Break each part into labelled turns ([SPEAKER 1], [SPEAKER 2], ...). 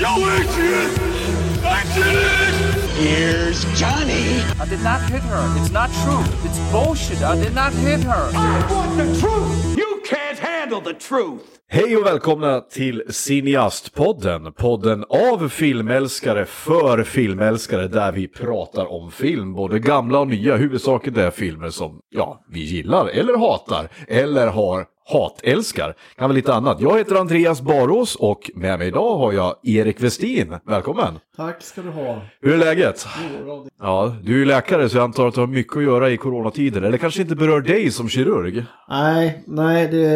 [SPEAKER 1] Jag did it!
[SPEAKER 2] Here's Johnny.
[SPEAKER 3] I did not hit her. It's not true. It's bullshit. I did not hit her.
[SPEAKER 1] I want the truth! You can't handle the truth!
[SPEAKER 4] Hej och välkomna till Cineastpodden. Podden av filmälskare för filmälskare där vi pratar om film, både gamla och nya. Huvudsaken är filmer som ja, vi gillar eller hatar eller har hatälskar. Kan vara lite annat. Jag heter Andreas Barås och med mig idag har jag Erik Westin. Välkommen!
[SPEAKER 5] Tack ska du ha.
[SPEAKER 4] Hur är läget? Ja, du är ju läkare så jag antar att du har mycket att göra i coronatider. Eller kanske inte berör dig som kirurg?
[SPEAKER 5] Nej, nej, det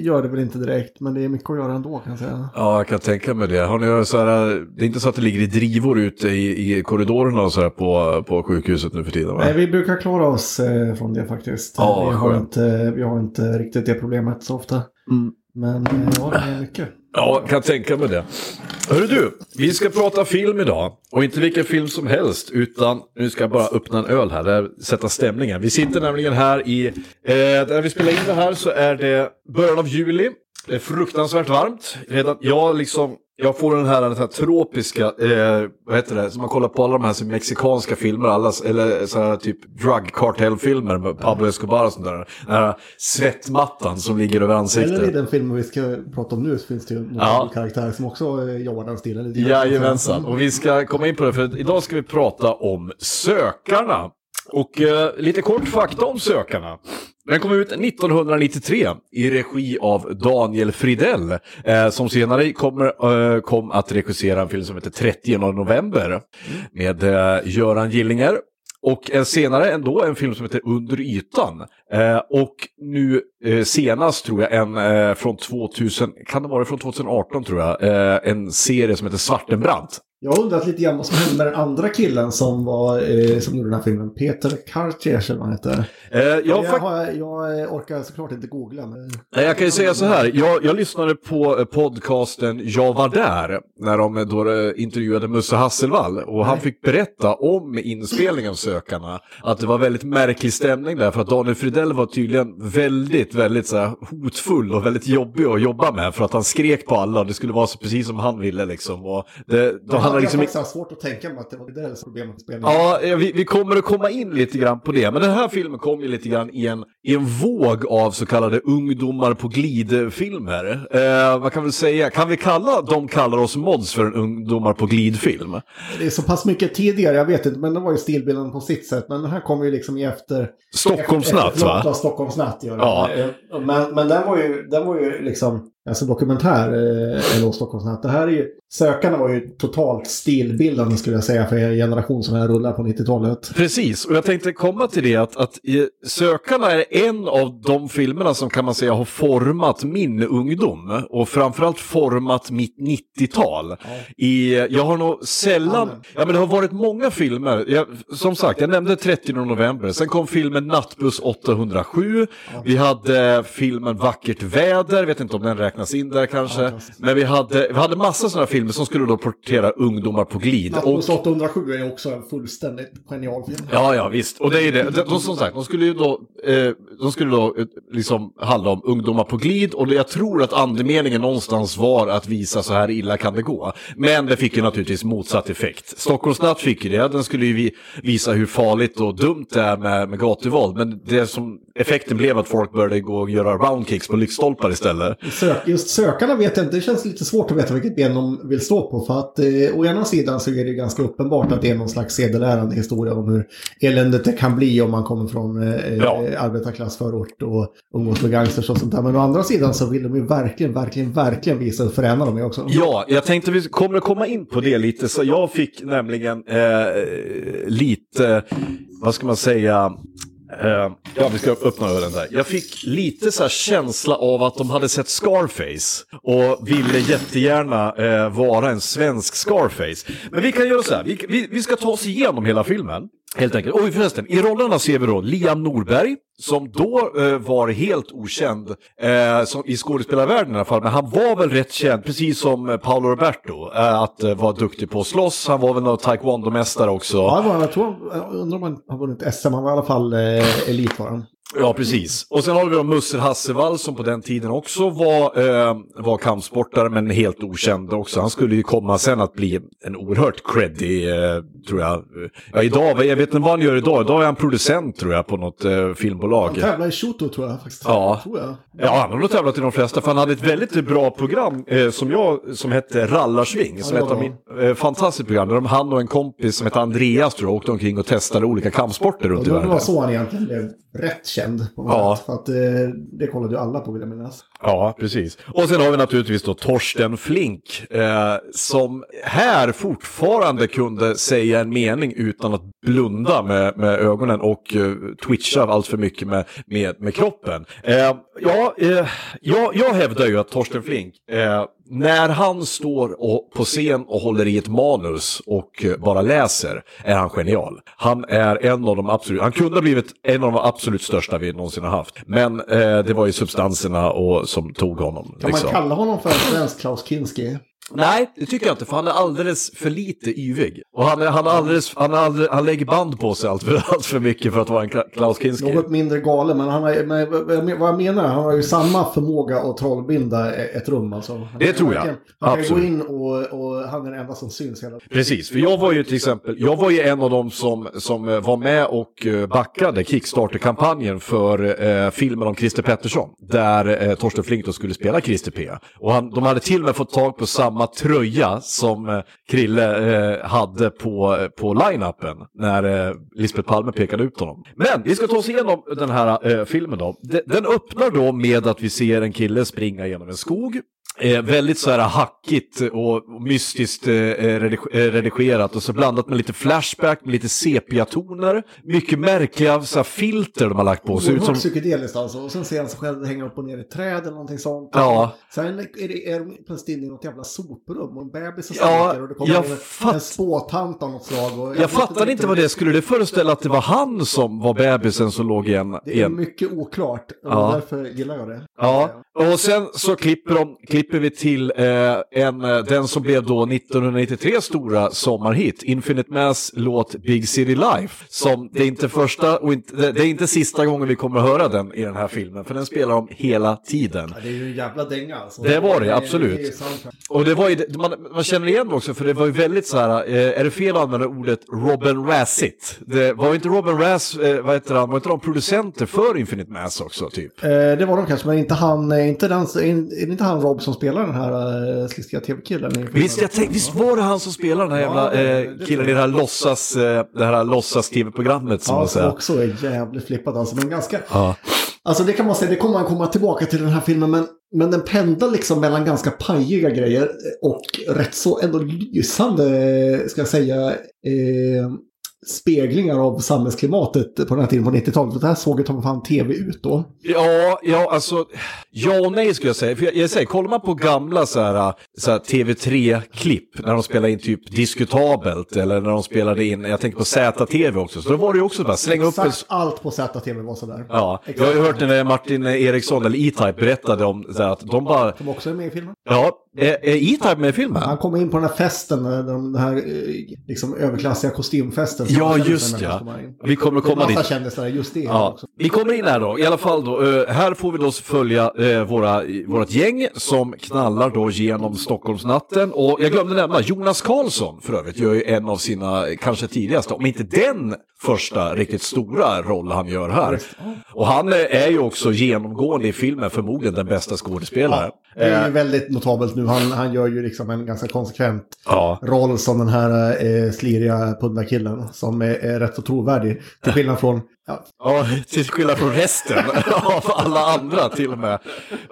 [SPEAKER 5] gör det väl inte direkt. Men det är mycket att göra ändå kan jag säga.
[SPEAKER 4] Ja, jag kan tänka mig det. Har ni så här, det är inte så att det ligger i drivor ute i, i korridorerna och så här på, på sjukhuset nu för tiden? Va?
[SPEAKER 5] Nej, vi brukar klara oss eh, från det faktiskt.
[SPEAKER 4] Ja,
[SPEAKER 5] vi, har inte, vi har inte riktigt det problemet så ofta. Men eh, ja, det är mycket.
[SPEAKER 4] Ja, kan tänka mig det. Hörru du, vi ska prata film idag. Och inte vilken film som helst, utan nu ska jag bara öppna en öl här, där, sätta stämningen. Vi sitter nämligen här i, eh, där vi spelar in det här så är det början av juli. Det är fruktansvärt varmt. Redan, jag liksom, jag får den här, den här tropiska, eh, vad heter det, som man kollar på alla de här mexikanska filmer, alla, eller så här typ drug cartel-filmer med Pablo Escobar och sånt där. Den här svettmattan som ligger över ansiktet.
[SPEAKER 5] Eller i den filmen vi ska prata om nu så finns det ju någon
[SPEAKER 4] Ja.
[SPEAKER 5] karaktär som också eh, jobbar den stilen.
[SPEAKER 4] Jajamensan, och vi ska komma in på det för idag ska vi prata om Sökarna. Och eh, lite kort fakta om Sökarna. Den kom ut 1993 i regi av Daniel Fridell eh, som senare kommer, eh, kom att regissera en film som heter 30 november med eh, Göran Gillinger. Och eh, senare ändå en film som heter Under ytan. Eh, och nu eh, senast tror jag en eh, från 2000, kan det vara från 2018 tror jag, eh, en serie som heter Svartenbrandt.
[SPEAKER 5] Jag har undrat lite grann vad som hände med den andra killen som, var, eh, som gjorde den här filmen. Peter eller vad han heter.
[SPEAKER 4] Eh, jag,
[SPEAKER 5] Jag, har, jag orkar såklart inte googla. Men...
[SPEAKER 4] Nej, jag kan ju säga så här, jag, jag lyssnade på eh, podcasten Jag var där, när de eh, då eh, intervjuade Musse Hasselvall och han fick berätta om inspelningen av Sökarna, att det var väldigt märklig stämning där, för att Daniel Fridell var tydligen väldigt, väldigt så här, hotfull och väldigt jobbig att jobba med, för att han skrek på alla och det skulle vara så precis som han ville liksom. Och det, då han
[SPEAKER 5] hade
[SPEAKER 4] liksom...
[SPEAKER 5] faktiskt haft svårt att tänka mig att det var det där problemet spelningen.
[SPEAKER 4] Ja, vi, vi kommer att komma in lite grann på det. Men den här filmen kom ju lite grann i en, i en våg av så kallade ungdomar på glid-filmer. Eh, vad kan vi säga? Kan vi kalla De kallar oss mods för en ungdomar på glid-film?
[SPEAKER 5] Det är så pass mycket tidigare, jag vet inte, men det var ju stilbilden på sitt sätt. Men den här kom ju liksom i efter...
[SPEAKER 4] Stockholmsnatt
[SPEAKER 5] efter,
[SPEAKER 4] va?
[SPEAKER 5] Ja, Stockholmsnatt den.
[SPEAKER 4] Ja.
[SPEAKER 5] Eh, Men, men den var ju, den var ju liksom, alltså dokumentär, eh, Stockholmsnatt. Det här är ju, Sökarna var ju totalt stilbildande skulle jag säga för er generation som här rullar på 90-talet.
[SPEAKER 4] Precis, och jag tänkte komma till det att, att Sökarna är en av de filmerna som kan man säga har format min ungdom och framförallt format mitt 90-tal. I, jag har nog sällan, ja men det har varit många filmer, jag, som sagt jag nämnde 30 november, sen kom filmen Nattbuss 807, vi hade filmen Vackert väder, vet inte om den räknas in där kanske, men vi hade, vi hade massa sådana filmer som skulle då porträttera ungdomar på glid.
[SPEAKER 5] Nattbuss 807 är ju också en fullständigt genial film.
[SPEAKER 4] Ja, ja, visst. Och det är det. De, som sagt, de skulle ju då, eh, de skulle då eh, liksom handla om ungdomar på glid och jag tror att andemeningen någonstans var att visa så här illa kan det gå. Men det fick ju naturligtvis motsatt effekt. Stockholmsnatt fick ju det, den skulle ju vi, visa hur farligt och dumt det är med, med gatuvåld. Men det som effekten blev att folk började gå och göra roundkicks på lyktstolpar istället.
[SPEAKER 5] Sök, just sökarna vet jag inte, det känns lite svårt att veta vilket ben de vill stå på. För att eh, å ena sidan så är det ganska uppenbart att det är någon slags sedelärande historia om hur eländet det kan bli om man kommer från eh,
[SPEAKER 4] Ja.
[SPEAKER 5] eh, arbetarklassförort och umgås med gangsters och sånt där. Men å andra sidan så vill de ju verkligen, verkligen, verkligen visa hur fräna de är också.
[SPEAKER 4] Ja, jag tänkte vi kommer att komma in på det lite. Så jag fick nämligen eh, lite, vad ska man säga, Eh, ja vi ska öppna ölen där. Jag fick lite så här känsla av att de hade sett Scarface och ville jättegärna eh, vara en svensk Scarface. Men vi kan göra så här, vi, vi, vi ska ta oss igenom hela filmen. Helt enkelt. Och förresten, i rollerna ser vi då Liam Norberg, som då eh, var helt okänd eh, som, i skådespelarvärlden i alla fall, men han var väl rätt känd, precis som eh, Paolo Roberto, eh, att eh, vara duktig på att slåss. Han var väl någon taekwondo-mästare också.
[SPEAKER 5] Ja, det var, jag tror, jag undrar om han har vunnit SM, han var i alla fall eh, elit var han.
[SPEAKER 4] Ja, precis. Och sen har vi då Musser Hassevall som på den tiden också var, eh, var kampsportare men helt okänd också. Han skulle ju komma sen att bli en oerhört creddig, eh, tror jag. Ja, idag, jag vet inte vad han gör idag. Idag är han producent tror jag på något eh, filmbolag.
[SPEAKER 5] Han tävlar i Shoto tror jag faktiskt.
[SPEAKER 4] Ja.
[SPEAKER 5] Tror jag.
[SPEAKER 4] Ja, han har nog tävlat i de flesta, för han hade ett väldigt bra program eh, som jag, som hette Rallarsving. Som
[SPEAKER 5] Ja,
[SPEAKER 4] ett av
[SPEAKER 5] det
[SPEAKER 4] min, eh, fantastiskt program, där de, han och en kompis som hette Andreas tror jag, åkte omkring och testade olika kampsporter runt i
[SPEAKER 5] det
[SPEAKER 4] världen.
[SPEAKER 5] var så han egentligen blev rätt känd.
[SPEAKER 4] Ja.
[SPEAKER 5] För att eh, det kollade ju alla på vill jag minnas.
[SPEAKER 4] Ja, precis. Och sen har vi naturligtvis då Torsten Flink, eh, som här fortfarande kunde säga en mening utan att blunda med, med ögonen och eh, twitcha allt för mycket med, med, med kroppen. Eh, ja, eh, jag, jag hävdar ju att Torsten Flink, eh, när han står och, på scen och håller i ett manus och eh, bara läser, är han genial. Han är en av de absolut, han kunde ha blivit en av de absolut största vi någonsin har haft. Men eh, det var ju substanserna och, som tog honom.
[SPEAKER 5] Kan
[SPEAKER 4] liksom.
[SPEAKER 5] man kalla honom för en svensk Klaus Kinski?
[SPEAKER 4] Nej, det tycker jag inte, för han är alldeles för lite yvig. Och han, är, han, är alldeles, han, är alldeles, han lägger band på sig allt för, allt för mycket för att vara en Kla- Klaus Kinski.
[SPEAKER 5] Något mindre galen, men, han har, men vad- jag menar, han har ju samma förmåga att trollbinda ett rum. Alltså. Han
[SPEAKER 4] Det
[SPEAKER 5] kan
[SPEAKER 4] tror jag.
[SPEAKER 5] Han kan
[SPEAKER 4] Absolut.
[SPEAKER 5] gå in och, och han är den enda som syns hela tiden.
[SPEAKER 4] Precis, för jag var ju till exempel, jag var ju en av dem som, som eh, var med och eh, backade Kickstarter-kampanjen för eh, filmen om Christer Pettersson. Där eh, Torsten Flink då skulle spela Christer P. Och han, de hade till och med fått tag på samma samma tröja som eh, Krille eh, hade på, eh, på line-upen när eh, Lisbeth Palme pekade ut honom. Men vi ska ta oss igenom den här eh, filmen då. De, den öppnar då med att vi ser en kille springa genom en skog. Eh, väldigt så här hackigt och mystiskt eh, redig- eh, redigerat och så blandat med lite flashback, med lite sepia-toner. Mycket märkliga så här, filter de har lagt på.
[SPEAKER 5] Oerhört
[SPEAKER 4] som...
[SPEAKER 5] psykedeliskt alltså. Och sen ser han sig själv hänga upp och ner i träd eller någonting sånt.
[SPEAKER 4] Ja.
[SPEAKER 5] Sen är, det, är de plötsligt inne i något jävla soprum och en bebis som
[SPEAKER 4] Ja,
[SPEAKER 5] skriker och det kommer
[SPEAKER 4] jag
[SPEAKER 5] en,
[SPEAKER 4] fatt-
[SPEAKER 5] en spåtant av något slag. Och
[SPEAKER 4] Jag
[SPEAKER 5] vet
[SPEAKER 4] fattar inte vad det. Skulle det föreställa att det var han som var bebisen som låg i en...
[SPEAKER 5] Det är mycket oklart och
[SPEAKER 4] Ja.
[SPEAKER 5] därför gillar jag det.
[SPEAKER 4] Ja, och sen så klipper, de, klipper vi till eh, en, eh, den som blev då 1993 stora sommarhit, Infinite Mass låt Big City Life. Som det är inte första och inte, det är inte sista gången vi kommer att höra den i den här filmen, för den spelar de hela tiden.
[SPEAKER 5] Ja, det är ju en jävla dänga alltså.
[SPEAKER 4] Det var det, absolut. Och det var ju, man, man känner igen det också, för det var ju väldigt så här, eh, är det fel att använda ordet Robin Rassett? Det var inte Robin Rass, eh, vad heter han, var inte de producenter för Infinite Mass också, typ?
[SPEAKER 5] Eh, det var de kanske, men inte han, eh, inte den, inte han Rob som spelar den här uh, sliskiga tv-killen?
[SPEAKER 4] Visst, jag tänkte, visst var det han som spelade den här jävla
[SPEAKER 5] det
[SPEAKER 4] killen i det här låtsas, eh, det här låtsas-tv-programmet som
[SPEAKER 5] Ja,
[SPEAKER 4] man
[SPEAKER 5] som
[SPEAKER 4] säger.
[SPEAKER 5] också är jävligt flippat alltså. Men ganska...
[SPEAKER 4] Ja.
[SPEAKER 5] Alltså det kan man säga, det kommer man komma tillbaka till den här filmen. Men, men den pendlar liksom mellan ganska pajiga grejer och rätt så ändå lysande, ska jag säga, eh, speglingar av samhällsklimatet på den här tiden på 90-talet. Och det här såg ju ta fan tv ut då.
[SPEAKER 4] Ja, ja, alltså, ja och nej skulle jag säga. För jag, jag säger, kollar man på gamla så här, så här TV3-klipp, när de spelade in typ diskutabelt, eller när de spelade in, jag tänker på ZTV också, så då var det ju också bara slänga upp en...
[SPEAKER 5] Allt på ZTV var sådär.
[SPEAKER 4] Ja, jag har ju hört när Martin Eriksson, eller E-Type, berättade om så här, att de bara,
[SPEAKER 5] Som också är med i filmen.
[SPEAKER 4] ja, E-Type med i filmen?
[SPEAKER 5] Han kommer in på den här festen, eh, den här eh, liksom överklassiga kostymfesten.
[SPEAKER 4] Ja, just ja. Vi kommer komma dit.
[SPEAKER 5] kändisar, just det.
[SPEAKER 4] Ja,
[SPEAKER 5] också.
[SPEAKER 4] vi kommer in här då, i alla fall då. eh, här får vi då följa uh, våra, vårat gäng som knallar då genom Stockholmsnatten. Och jag glömde nämna, Jonas Karlsson för övrigt gör ju en av sina eh, kanske tidigaste, om inte den första riktigt stora roll han gör här. Och han eh, är ju också genomgående i filmen förmodligen den bästa skådespelaren.
[SPEAKER 5] Det är
[SPEAKER 4] Eh,
[SPEAKER 5] ju väldigt notabelt nu. Han, han gör ju liksom en ganska konsekvent
[SPEAKER 4] Ja.
[SPEAKER 5] roll som den här eh, sliriga pundarkillen som är, är rätt så trovärdig. Till skillnad från, ja,
[SPEAKER 4] Ja, till skillnad från resten av alla andra till och med.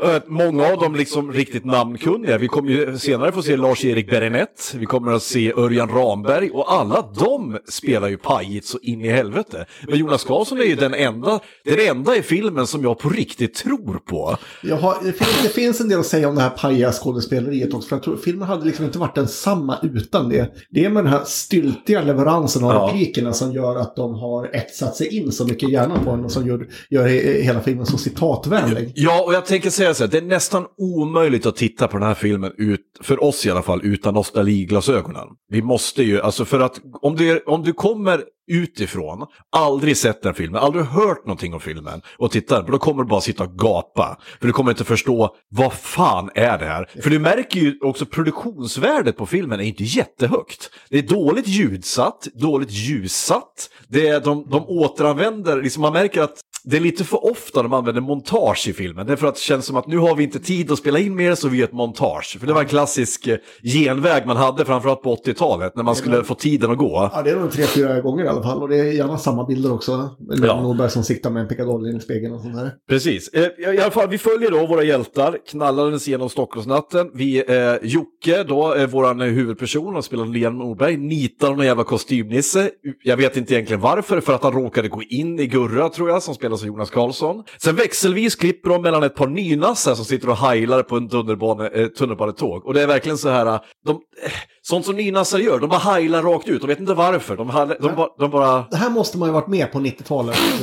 [SPEAKER 4] Eh, Många av dem liksom riktigt namnkunniga. Vi kommer ju senare få se Lars-Erik Berenett, vi kommer att se Örjan Ramberg och alla de spelar ju pajigt så in i helvete. Men Jonas Karlsson är ju den enda, den enda i filmen som jag på riktigt tror på.
[SPEAKER 5] har, det, finns, det finns en del att säga om det här pajiga skådespeleriet också. För jag tror filmen hade liksom inte varit densamma utan det. Det är med den här styltiga leveransen av
[SPEAKER 4] Ja.
[SPEAKER 5] replikerna som gör att de har etsat sig in så mycket i hjärnan på en och som gör, gör hela filmen så citatvänlig.
[SPEAKER 4] Ja, och jag tänker säga så här, det är nästan omöjligt att titta på den här filmen, ut, för oss i alla fall, utan nostalgiglasögonen. Vi måste ju, alltså för att om du, om du kommer utifrån, aldrig sett den filmen, aldrig hört någonting om filmen och tittar, då kommer du bara sitta och gapa. För du kommer inte förstå, vad fan är det här? För du märker ju också produktionsvärdet på filmen är inte jättehögt. Det är dåligt ljudsatt, dåligt ljussatt, det är, de, de återanvänder, liksom man märker att det är lite för ofta de använder montage i filmen. Det är för att det känns som att nu har vi inte tid att spela in mer så vi gör ett montage. För det var en klassisk eh, genväg man hade framförallt på 80-talet när man skulle få tiden att gå.
[SPEAKER 5] Ja, det är nog tre, fyra gånger i alla fall. Och det är gärna samma bilder också. Eller
[SPEAKER 4] Ja.
[SPEAKER 5] Norberg som siktar med en pickadoll i spegeln och sånt där.
[SPEAKER 4] Precis. Eh, I alla fall, vi följer då våra hjältar, knallades genom Stockholmsnatten. Vi, eh, Jocke, då, är våran eh, huvudperson, och spelar Liam Norberg, nitar någon jävla kostymnisse. Jag vet inte egentligen varför, för att han råkade gå in i Gurra, tror jag, som spelas av Jonas Karlsson. Sen växelvis klipper de mellan ett par nynassar som sitter och heilar på en tunnelbane, eh, tunnelbanetåg. Och det är verkligen så här, de, eh, sånt som nynassar gör, de bara heilar rakt ut. De vet inte varför, de, de, de, de bara...
[SPEAKER 5] Det här måste man ju varit med på 90-talet eh,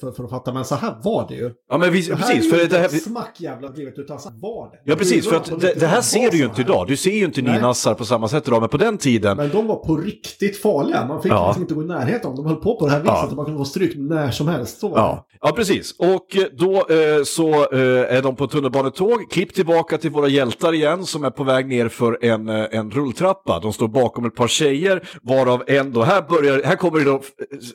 [SPEAKER 5] för, för att fatta, men så här var det ju.
[SPEAKER 4] Ja men vi,
[SPEAKER 5] Det här
[SPEAKER 4] precis,
[SPEAKER 5] är
[SPEAKER 4] för
[SPEAKER 5] ju
[SPEAKER 4] det här...
[SPEAKER 5] inte smack jävla drivet, utan så här var det.
[SPEAKER 4] Ja precis, för att det, det här
[SPEAKER 5] 90-talet
[SPEAKER 4] ser du ju inte idag. Du ser ju inte nynassar på samma sätt idag, men på den tiden...
[SPEAKER 5] Men de var på riktigt farliga. Man fick
[SPEAKER 4] Ja.
[SPEAKER 5] liksom inte gå i närheten av dem. De höll på på det här viset
[SPEAKER 4] Ja.
[SPEAKER 5] man kunde få stryk när som helst. Så.
[SPEAKER 4] Ja. ja, precis. Och eh, då eh, så är de på tunnelbanetåg. Klipp tillbaka till våra hjältar igen som är på väg ner för en, en rulltrappa. De står bakom ett par tjejer, varav en då, här, börjar, här kommer då eh,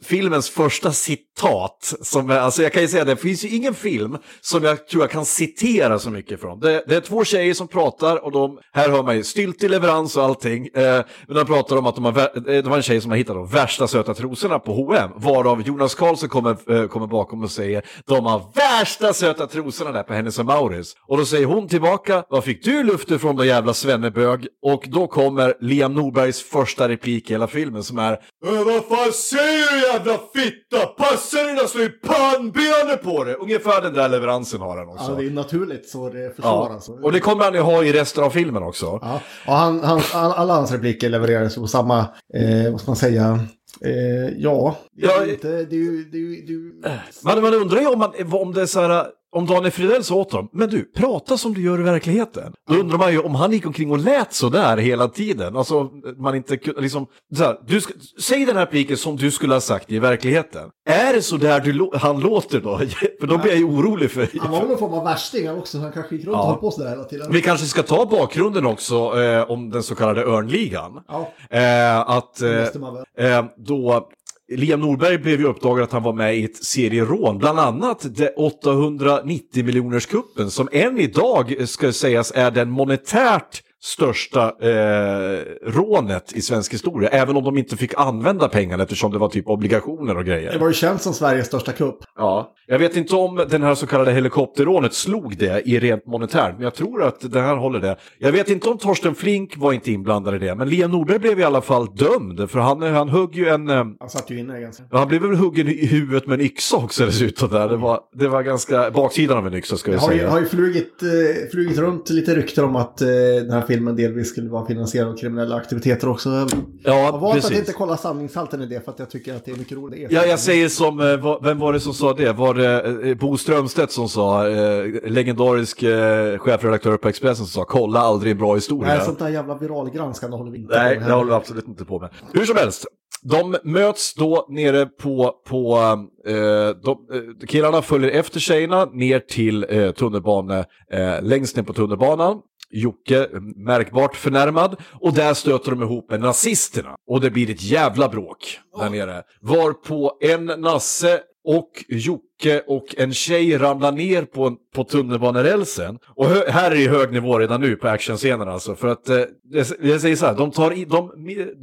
[SPEAKER 4] filmens första citat. Som, alltså jag kan ju säga det, det finns ju ingen film som jag tror jag kan citera så mycket från. Det, det är två tjejer som pratar och de, här hör man ju styltig leverans och allting. Eh, men de pratar om att de har, eh, det var en tjej som har hittat de värsta söta trosorna på H&M varav Jonas Karlsson kommer, eh, kommer bakom och säger de har värsta söta trosorna där på Hennes och Mauritz. Och då säger hon tillbaka, vad fick du luft ifrån då jävla svennebög? Och då kommer Liam Norbergs första replik i hela filmen som är "Äh, Vad fan säger du jävla fitta? Passa dig då slå i pannbenet på det! Ungefär den där leveransen har han också.
[SPEAKER 5] Ja, det är naturligt så det försvaras.
[SPEAKER 4] Ja. Och det kommer han ju ha i resten av filmen också.
[SPEAKER 5] Ja, och han, han, all, alla hans repliker levererades på samma, eh, vad ska man säga, eh, ja, det är
[SPEAKER 4] Ja,
[SPEAKER 5] inte, det är ju, det är ju, det är ju
[SPEAKER 4] Man, man undrar ju om, man, om det är så här, om Daniel Fridell sa åt dem, men du, prata som du gör i verkligheten. Då undrar man ju om han gick omkring och lät så där hela tiden. Alltså, man inte liksom, så här, du ska, säg den här repliken som du skulle ha sagt i verkligheten. Är det så där du, han låter då? För då blir jag ju orolig för...
[SPEAKER 5] Han var väl någon form av värsting också, så han kanske gick runt och
[SPEAKER 4] Ja.
[SPEAKER 5] höll på sådär hela tiden.
[SPEAKER 4] Vi kanske ska ta bakgrunden också eh, om den så kallade Örnligan.
[SPEAKER 5] Ja,
[SPEAKER 4] Eh, att eh, eh, då Liam Norberg blev ju uppdagad att han var med i ett serierån, bland annat det 890 miljoners kuppen som än idag ska sägas är den monetärt största eh, rånet i svensk historia, även om de inte fick använda pengarna eftersom det var typ obligationer och grejer.
[SPEAKER 5] Det var ju känt som Sveriges största kupp.
[SPEAKER 4] Ja, jag vet inte om den här så kallade helikopterrånet slog det i rent monetärt, men jag tror att det här håller det. Jag vet inte om Torsten Flink var inte inblandad i det, men Liam Norberg blev i alla fall dömd, för han, han högg ju en... eh,
[SPEAKER 5] Han satt ju inne ganska.
[SPEAKER 4] Han blev väl huggen i huvudet med en yxa också dessutom. Där. Det, var, det var ganska baksidan av en yxa ska
[SPEAKER 5] Det
[SPEAKER 4] jag säga.
[SPEAKER 5] har ju flugit, eh, flugit runt lite rykten om att eh, den här filmen delvis skulle vara finansierad av kriminella aktiviteter också. Jag har
[SPEAKER 4] Ja,
[SPEAKER 5] valt att inte kolla sanningshalten i det för att jag tycker att det är mycket roligt. Det
[SPEAKER 4] Ja, jag säger som, eh, vem var det som sa det? Var det eh, Bo Strömstedt som sa, eh, legendarisk chefredaktör på Expressen som sa, kolla aldrig en bra historia.
[SPEAKER 5] Nej, sånt där jävla viralgranskande håller vi inte
[SPEAKER 4] Nej,
[SPEAKER 5] på
[SPEAKER 4] det
[SPEAKER 5] med.
[SPEAKER 4] håller vi absolut inte på med. Hur som helst, de möts då nere på, på eh, de, killarna följer efter tjejerna ner till eh, tunnelbane, eh, längst ner på tunnelbanan. Jocke märkbart förnärmad och där stöter de ihop med nazisterna och det blir ett jävla bråk där nere. Varpå en nasse och Jocke och en tjej ramlar ner på, på tunnelbanerälsen. Och hö, här är det hög nivå redan nu på actionscenerna alltså. För att, eh, jag, jag säger så här, de, tar i, de,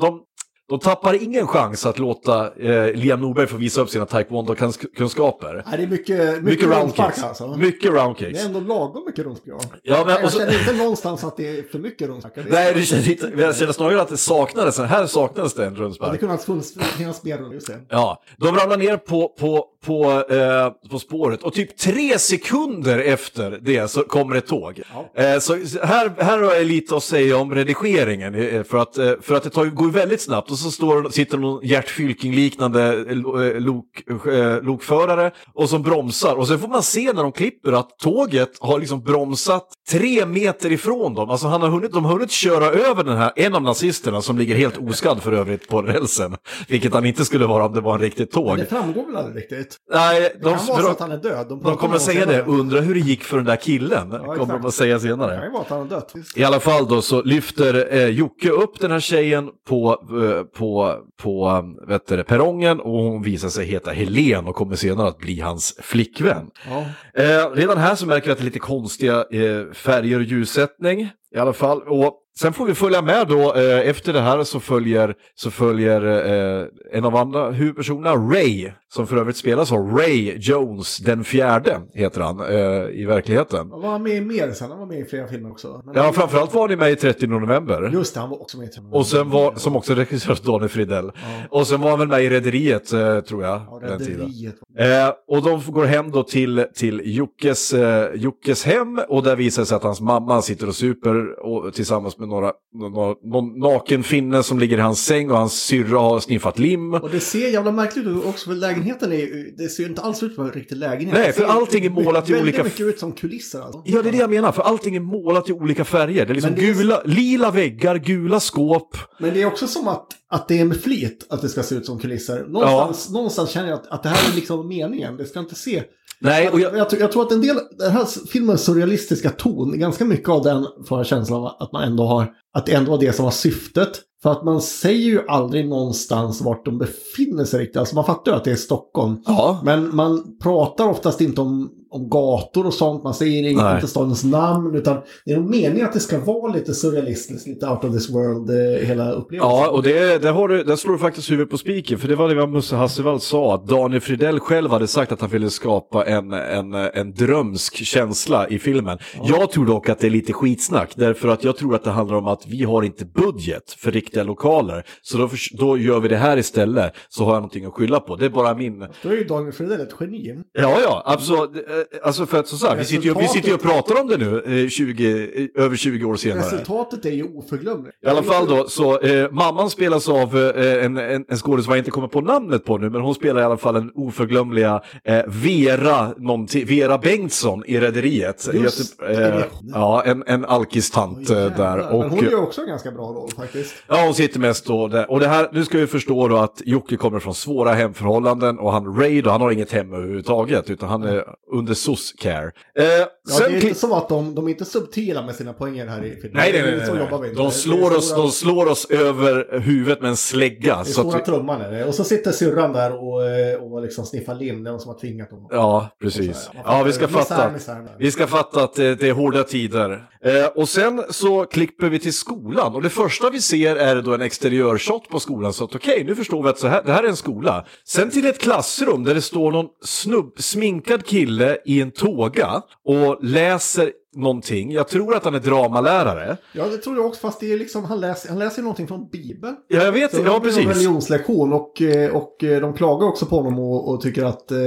[SPEAKER 4] de, de tappar ingen chans att låta eh, Liam Norberg få visa upp sina taekwondo-kunskaper.
[SPEAKER 5] Nej, det är mycket, mycket,
[SPEAKER 4] Mycket
[SPEAKER 5] rundspark
[SPEAKER 4] roundkicks.
[SPEAKER 5] alltså.
[SPEAKER 4] Mycket
[SPEAKER 5] Det
[SPEAKER 4] roundkicks.
[SPEAKER 5] är ändå lagom mycket rundspark.
[SPEAKER 4] Ja, men, och
[SPEAKER 5] Jag
[SPEAKER 4] så,
[SPEAKER 5] känner inte någonstans att det är för mycket rundspark. Det är-
[SPEAKER 4] nej, det känns inte, jag känner snarare att det saknades, här saknades det en
[SPEAKER 5] Ja, det
[SPEAKER 4] rundspark.
[SPEAKER 5] kunde ha funnits mer runt, det.
[SPEAKER 4] Ja, de ramlar ner på, på, på, eh, på spåret och typ tre sekunder efter det så kommer ett tåg. Eh, så här, här har jag lite att säga om redigeringen eh, för att, eh, för att det tar, går väldigt snabbt så står, sitter någon Gert Fylking-liknande eh, lok, eh, lokförare och som bromsar. Och sen får man se när de klipper att tåget har liksom bromsat tre meter ifrån dem. Alltså han har hunnit, de har hunnit köra över den här, en av nazisterna som ligger helt oskadd för övrigt på rälsen. Vilket han inte skulle vara om det var en riktigt tåg.
[SPEAKER 5] Men det framgår väl aldrig riktigt?
[SPEAKER 4] Nej,
[SPEAKER 5] Det
[SPEAKER 4] de,
[SPEAKER 5] kan vara
[SPEAKER 4] för
[SPEAKER 5] så
[SPEAKER 4] de,
[SPEAKER 5] att han är död.
[SPEAKER 4] de
[SPEAKER 5] pratar
[SPEAKER 4] kommer
[SPEAKER 5] om
[SPEAKER 4] att säga det.
[SPEAKER 5] senare.
[SPEAKER 4] Undra hur det gick för den där killen. kommer
[SPEAKER 5] exakt.
[SPEAKER 4] de att säga
[SPEAKER 5] Det kan
[SPEAKER 4] senare.
[SPEAKER 5] ju vara att han har dött.
[SPEAKER 4] I alla fall då så lyfter eh, Jocke upp den här tjejen på, eh, på, på vet du, perrongen och hon visar sig heta Helen och kommer senare att bli hans flickvän.
[SPEAKER 5] Ja.
[SPEAKER 4] Eh, redan här så märker vi att det är lite konstiga eh, färger och ljussättning i alla fall. Och sen får vi följa med då, eh, efter det här så följer, så följer eh, en av andra huvudpersonerna, Ray, som för övrigt spelas av Ray Jones den fjärde, heter han eh, i verkligheten.
[SPEAKER 5] Var han med i mer sen? Han var med i flera filmer också. Men
[SPEAKER 4] Ja, framförallt var ni med i 30 november.
[SPEAKER 5] Just det, han var också med i filmen.
[SPEAKER 4] Och sen var, som också regisserades av Daniel Fridell. Och sen var han väl med i Rederiet, eh, tror jag.
[SPEAKER 5] Ja,
[SPEAKER 4] den tiden.
[SPEAKER 5] Rederiet.
[SPEAKER 4] Eh, och de går hem då till, till Jockes, eh, Jockes hem och där visar det sig att hans mamma sitter och super och, tillsammans med några, några, någon naken finne som ligger i hans säng och hans syrra har sniffat lim.
[SPEAKER 5] Och det ser jävla märkligt ut också för lägenheten är det ser ju inte alls ut som en riktig lägenhet.
[SPEAKER 4] Nej,
[SPEAKER 5] Det
[SPEAKER 4] för allting är målat i olika-
[SPEAKER 5] mycket ut som kulisser alltså.
[SPEAKER 4] Ja, det är det jag menar, för allting är målat i olika färger. Det är liksom
[SPEAKER 5] det är-
[SPEAKER 4] gula, lila väggar, gula skåp.
[SPEAKER 5] Men det är också som att, att det är med flit att det ska se ut som kulisser. Någonstans, någonstans känner jag att, att det här är liksom meningen. Det ska inte se...
[SPEAKER 4] Nej, och
[SPEAKER 5] jag,
[SPEAKER 4] jag,
[SPEAKER 5] jag, tror- jag tror att en del, den här filmens surrealistiska ton, ganska mycket av den får jag känslan av att man ändå har, att det ändå var det som var syftet. För att man säger ju aldrig någonstans vart de befinner sig riktigt. Alltså man fattar ju att det är Stockholm.
[SPEAKER 4] ja,
[SPEAKER 5] Men man pratar oftast inte om, om gator och sånt. Man säger inte,
[SPEAKER 4] Nej.
[SPEAKER 5] inte stadens namn. Utan det är nog meningen att det ska vara lite surrealistiskt, lite out of this world, eh, hela upplevelsen.
[SPEAKER 4] Ja, och det, där, har du, där slår du faktiskt huvudet på spiken. För det var det vad Musse Hasselvall sa, att Daniel Fridell själv hade sagt att han ville skapa en, en, en drömsk känsla i filmen. Jag tror dock att det är lite skitsnack, därför att jag tror att det handlar om att vi har inte budget för riktiga lokaler. Så då, då gör vi det här istället, så har jag någonting att skylla på. Det är bara min...
[SPEAKER 5] Då är ju Daniel Fridell ett geni.
[SPEAKER 4] Ja, ja, absolut. Eh, Alltså för att så sagt, vi sitter ju vi sitter ju och pratar om det nu, eh, 20, eh, över 20 år senare.
[SPEAKER 5] Resultatet är ju oförglömligt.
[SPEAKER 4] I alla fall då, så eh, mamman spelas av eh, en, en, en skådis som jag inte kommer på namnet på nu, men hon spelar i alla fall den oförglömliga eh, Vera, någonting- Vera Bengtsson i Rederiet.
[SPEAKER 5] Just det.
[SPEAKER 4] ja, en, en alkistant eh, där. Och,
[SPEAKER 5] Men hon gör också en ganska bra roll faktiskt.
[SPEAKER 4] Ja, hon sitter mest då där. Och det här, nu ska vi förstå då att Jocke kommer från svåra hemförhållanden och han Ray då, han har inget hem överhuvudtaget, utan han är under SOS-care. Eh,
[SPEAKER 5] Ja,
[SPEAKER 4] sen
[SPEAKER 5] det är inte som att de, de är inte subtila med sina poänger här i filmen.
[SPEAKER 4] Nej, nej, nej.
[SPEAKER 5] Så
[SPEAKER 4] nej, nej. De
[SPEAKER 5] Det är
[SPEAKER 4] slår, oss,
[SPEAKER 5] stora-
[SPEAKER 4] de slår oss över huvudet med en slägga.
[SPEAKER 5] Det är
[SPEAKER 4] Så
[SPEAKER 5] stora
[SPEAKER 4] vi,
[SPEAKER 5] trumman är det. Och så sitter syrran där och, eh, och liksom sniffar lim. Någon som har tvingat dem.
[SPEAKER 4] ja, precis. Ja, vi ska fatta.
[SPEAKER 5] misär, misär.
[SPEAKER 4] Vi ska fatta att det, det är hårda tider. Eh, och sen så klipper vi till skolan och det första vi ser är då en exteriörshot på skolan. Så att okej, nu förstår vi att så här, det här är en skola. Sen till ett klassrum där det står någon snubb, sminkad kille i en tåga och läser någonting. Jag tror att han är dramalärare.
[SPEAKER 5] Ja, det tror jag också. Fast det är liksom, han läser, han läser någonting från Bibeln.
[SPEAKER 4] Ja, jag vet,
[SPEAKER 5] Så det
[SPEAKER 4] ja
[SPEAKER 5] blir en
[SPEAKER 4] precis.
[SPEAKER 5] religionslektion och, eh, och eh, de klagar också på honom och, och tycker att eh,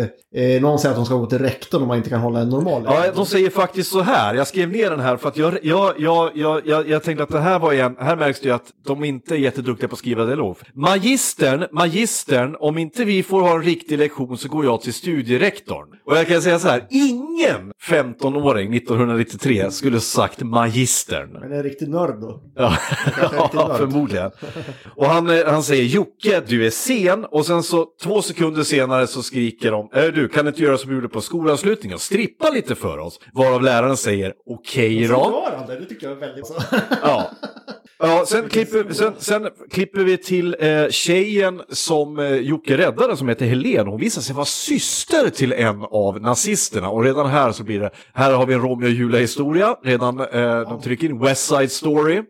[SPEAKER 5] eh, någon säger att de ska gå till rektorn om man inte kan hålla en normal
[SPEAKER 4] Ja, de säger faktiskt så här. Jag skrev ner den här för att jag, jag, jag, jag, jag, jag tänkte att det här var igen, här märks det ju att de inte är jätteduktiga på att skriva dialog. Magistern, magistern, om inte vi får ha en riktig lektion så går jag till studierektorn. Och jag kan säga så här, ingen 15-åring 1993 skulle sagt magistern.
[SPEAKER 5] Men en riktig nörd då.
[SPEAKER 4] Ja,
[SPEAKER 5] är
[SPEAKER 4] ja förmodligen. Och han, eh, han säger Jocke, du är sen. Och sen så två sekunder senare så skriker de, äh, du kan inte göra som vi gjorde på skolavslutningen, strippa lite för oss. Varav läraren säger, okej
[SPEAKER 5] Så
[SPEAKER 4] då.
[SPEAKER 5] det tycker jag är väldigt så.
[SPEAKER 4] Ja. Ja, sen klipper, sen, sen klipper vi till eh, tjejen som eh, Jocke räddade som heter Helen. Hon visar sig vara syster till en av nazisterna. Och redan här så blir det, här har vi en Romeo och Julia historia. Redan, eh, de trycker in West Side Story.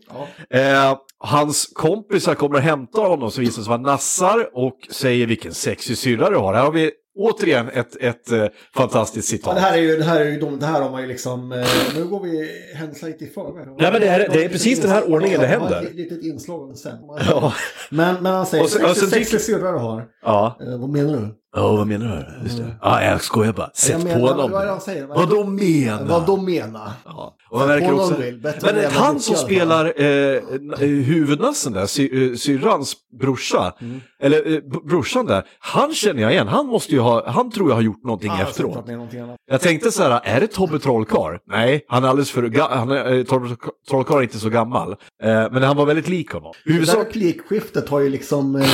[SPEAKER 4] Eh, hans kompisar kommer att hämta honom som visar sig vara nassar och säger vilken sexig syrra du har. Här har vi återigen ett, ett eh, fantastiskt
[SPEAKER 5] Ja,
[SPEAKER 4] citat.
[SPEAKER 5] det här är ju, det här är ju de, det här har man ju liksom, eh, nu går vi händelserna lite i förväg.
[SPEAKER 4] Nej, men det här- det är precis den här ordningen det
[SPEAKER 5] Ja,
[SPEAKER 4] händer.
[SPEAKER 5] Ett litet inslag om sen.
[SPEAKER 4] Ja.
[SPEAKER 5] Men, men han säger,
[SPEAKER 4] Och sen- och sen
[SPEAKER 5] sexig
[SPEAKER 4] tycker-
[SPEAKER 5] syrra du har.
[SPEAKER 4] Ja.
[SPEAKER 5] Eh, vad menar du?
[SPEAKER 4] Ja, vad menar du? Just det. Ja, jag skojar bara. Sätt
[SPEAKER 5] Jag menar-
[SPEAKER 4] på honom.
[SPEAKER 5] vad det han säger?
[SPEAKER 4] Vad då menar?
[SPEAKER 5] Vad de menar?
[SPEAKER 4] Ja. Och märker
[SPEAKER 5] på
[SPEAKER 4] också,
[SPEAKER 5] vill,
[SPEAKER 4] men
[SPEAKER 5] jävla
[SPEAKER 4] han som spelar eh, huvudnassen där, sy, eh, syrrans brorsa,
[SPEAKER 5] Mm.
[SPEAKER 4] eller eh, brorsan där, han känner jag igen. Han måste ju ha, han tror jag har gjort någonting
[SPEAKER 5] Ah, jag
[SPEAKER 4] efteråt.
[SPEAKER 5] det är någonting.
[SPEAKER 4] Jag tänkte så här, är det Tobbe Trollkarl? Nej, han är alldeles för ga- han är, eh, Tobbe Trollkarl är inte så gammal. Eh, men han var väldigt lik honom.
[SPEAKER 5] Det där
[SPEAKER 4] Huvudsak...
[SPEAKER 5] replikskiftet har ju liksom, eh,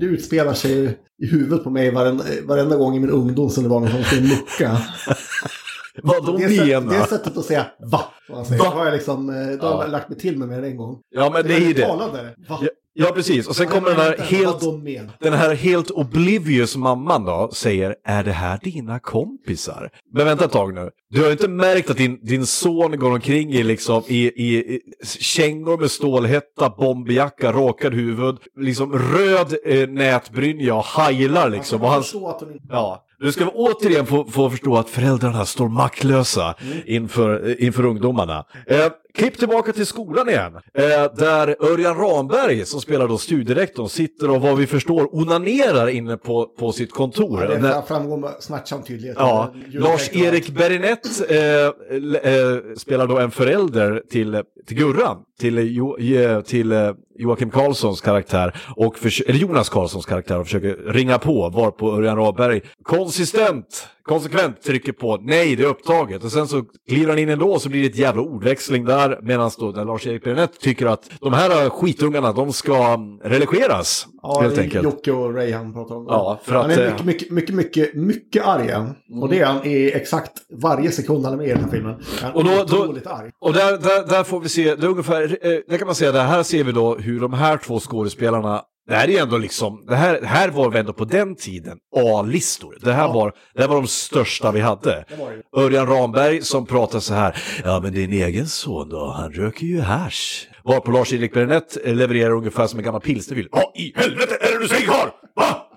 [SPEAKER 5] det utspelar sig i huvudet på mig varenda, varenda gång i min ungdom som det var någon som skulle mucka.
[SPEAKER 4] Vad de
[SPEAKER 5] Det, sätt, det
[SPEAKER 4] menar?
[SPEAKER 5] sättet att säga va, som man säger.
[SPEAKER 4] Va?
[SPEAKER 5] Det har jag liksom, eh, då har
[SPEAKER 4] Ja.
[SPEAKER 5] jag lagt mig till med mer än en gång.
[SPEAKER 4] Ja, men det är ju det.
[SPEAKER 5] Talade. Va?
[SPEAKER 4] Ja, precis. Och sen kommer den här helt... Den här helt oblivious mamman då säger, är det här dina kompisar? Men vänta ett tag nu. Du har inte märkt att din, din son går omkring i, liksom, i, i, i kängor med stålhätta, bomberjacka, rakad huvud, liksom röd eh, nätbrynja och hajlar liksom.
[SPEAKER 5] Att de inte...
[SPEAKER 4] Ja, du ska återigen få, få förstå att föräldrarna står maktlösa inför, inför ungdomarna. Eh, klipp tillbaka till skolan igen, eh, där Örjan Ramberg, som spelar då studierektorn, sitter och vad vi förstår onanerar inne på, på sitt kontor.
[SPEAKER 5] Det
[SPEAKER 4] När-
[SPEAKER 5] framgår med smärtsam tydlighet.
[SPEAKER 4] Ja,
[SPEAKER 5] och
[SPEAKER 4] Lars-Erik Berinett eh, eh, spelar då en förälder till, till Gurra, till, jo, eh, till eh, Joakim Karlssons karaktär, och för, eller Jonas Karlssons karaktär och försöker ringa på, varpå Örjan Ramberg konsistent, konsekvent trycker på nej, det är upptaget. Och sen så kliver han in ändå så blir det ett jävla ordväxling där, medan då där Lars-Erik Berinett tycker att de här skitungarna, de ska mm, relegeras
[SPEAKER 5] Ja,
[SPEAKER 4] helt
[SPEAKER 5] är
[SPEAKER 4] enkelt.
[SPEAKER 5] Jocke och Ray han pratar om.
[SPEAKER 4] Ja, för
[SPEAKER 5] han
[SPEAKER 4] att,
[SPEAKER 5] är
[SPEAKER 4] eh,
[SPEAKER 5] mycket, mycket, mycket, mycket, mycket arg. Och det är han i exakt varje sekund han är med i den här filmen. Han är
[SPEAKER 4] Och då- då-
[SPEAKER 5] otroligt arg.
[SPEAKER 4] Och där, där, där får vi se, det är ungefär, eh, där kan man säga, där här ser vi då hur de här två skådespelarna, det här är ändå liksom, det här, här var vi ändå på den tiden A-listor. Det här, var, det här var de största vi hade. Örjan Ramberg som pratar så här, ja men din egen son då, han röker ju hasch. Varpå Lars-Erik Bernett levererar ungefär som en gammal pilsnervill. Vad i helvete är det du säger karl? Va?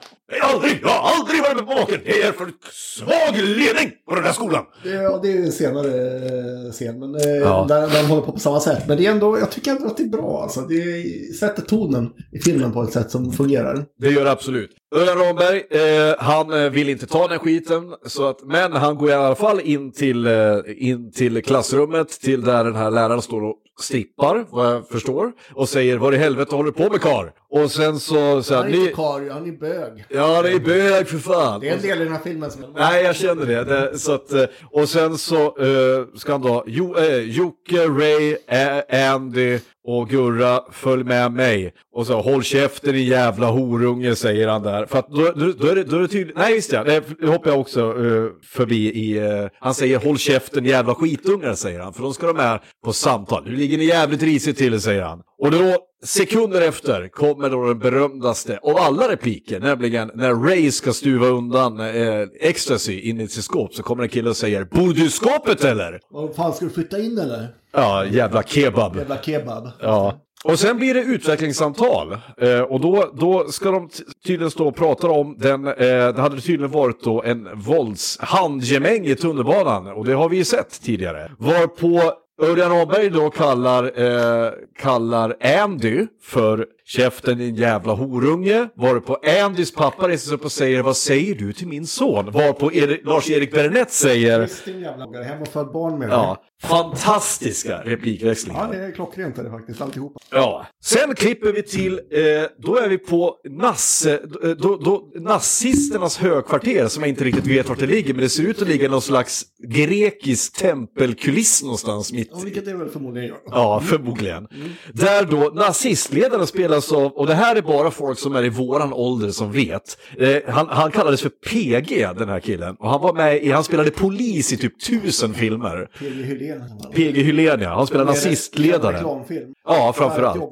[SPEAKER 4] Nej, aldrig, jag har aldrig varit med på maken. Det är för svag ledning på den här skolan.
[SPEAKER 5] Ja, det är ju en senare eh, scen, men eh,
[SPEAKER 4] Ja.
[SPEAKER 5] där, där de håller på på samma sätt. Men det är ändå, jag tycker ändå att det är bra. Alltså. Det sätter tonen i filmen på ett sätt som fungerar.
[SPEAKER 4] Det gör det absolut. Örjan Ramberg, eh, han eh, vill inte ta den skiten, så att, men han går i alla fall in till, eh, in till klassrummet, till där den här läraren står och strippar, vad jag förstår, och säger vad i helvete håller du på med kar? Och sen så, så här,
[SPEAKER 5] Han är inte karl, han är bög.
[SPEAKER 4] Ja, det är bög för fan.
[SPEAKER 5] Det är en del i den här filmen som...
[SPEAKER 4] Nej, jag känner det. det så att, eh, och sen så eh, ska han då, jo, eh, Jocke, Ray, Ä- Andy och Gurra, följ med mig. Och så, håll käften din jävla horunge, säger han där. För att då, då, då är det, då är det tydligt, nej ja, det det hoppar jag också eh, förbi i, eh, han säger håll käften jävla skitungar, säger han. För de ska de med på samtal. Nu ligger ni jävligt risigt till, säger han. Och då, sekunder efter, kommer då den berömdaste av alla repliker, nämligen när Ray ska stuva undan eh, ecstasy in i sitt skåp, så kommer en kille och säger Bor du i skåpet eller?
[SPEAKER 5] Vad fan, ska du flytta in eller?
[SPEAKER 4] Ja, jävla kebab.
[SPEAKER 5] Jävla kebab.
[SPEAKER 4] Ja. Och sen blir det utvecklingssamtal. Eh, och då, då ska de tydligen stå och prata om den, eh, det hade tydligen varit då en våldshandgemäng i tunnelbanan. Och det har vi ju sett tidigare. Varpå Örjan Åberg då kallar, eh, kallar Andy för käften din jävla horunge. Varpå Andys pappa reser sig upp och säger vad säger du till min son? Varpå Eri- Lars-Erik Bernett säger
[SPEAKER 5] din jävla. Hem och född barn med
[SPEAKER 4] ja, fantastiska replikväxlingar.
[SPEAKER 5] Ja, det är klockrent är det faktiskt, alltihopa.
[SPEAKER 4] Ja, sen klipper vi till, eh, då är vi på Nasse, då, då, då, nazisternas högkvarter som jag inte riktigt vet vart det ligger, men det ser ut att ligga någon slags grekisk tempelkuliss någonstans mitt
[SPEAKER 5] Ja, vilket det väl förmodligen gör.
[SPEAKER 4] Ja, förmodligen. Där då nazistledaren spelas av, och det här är bara folk som är i våran ålder som vet. Eh, han, han kallades för PG, den här killen. Och han var med i, han spelade polis i typ tusen filmer.
[SPEAKER 5] PG Hylén.
[SPEAKER 4] PG Hylén, ja. Han spelar nazistledare.
[SPEAKER 5] Reklamfilm.
[SPEAKER 4] Ja, framförallt.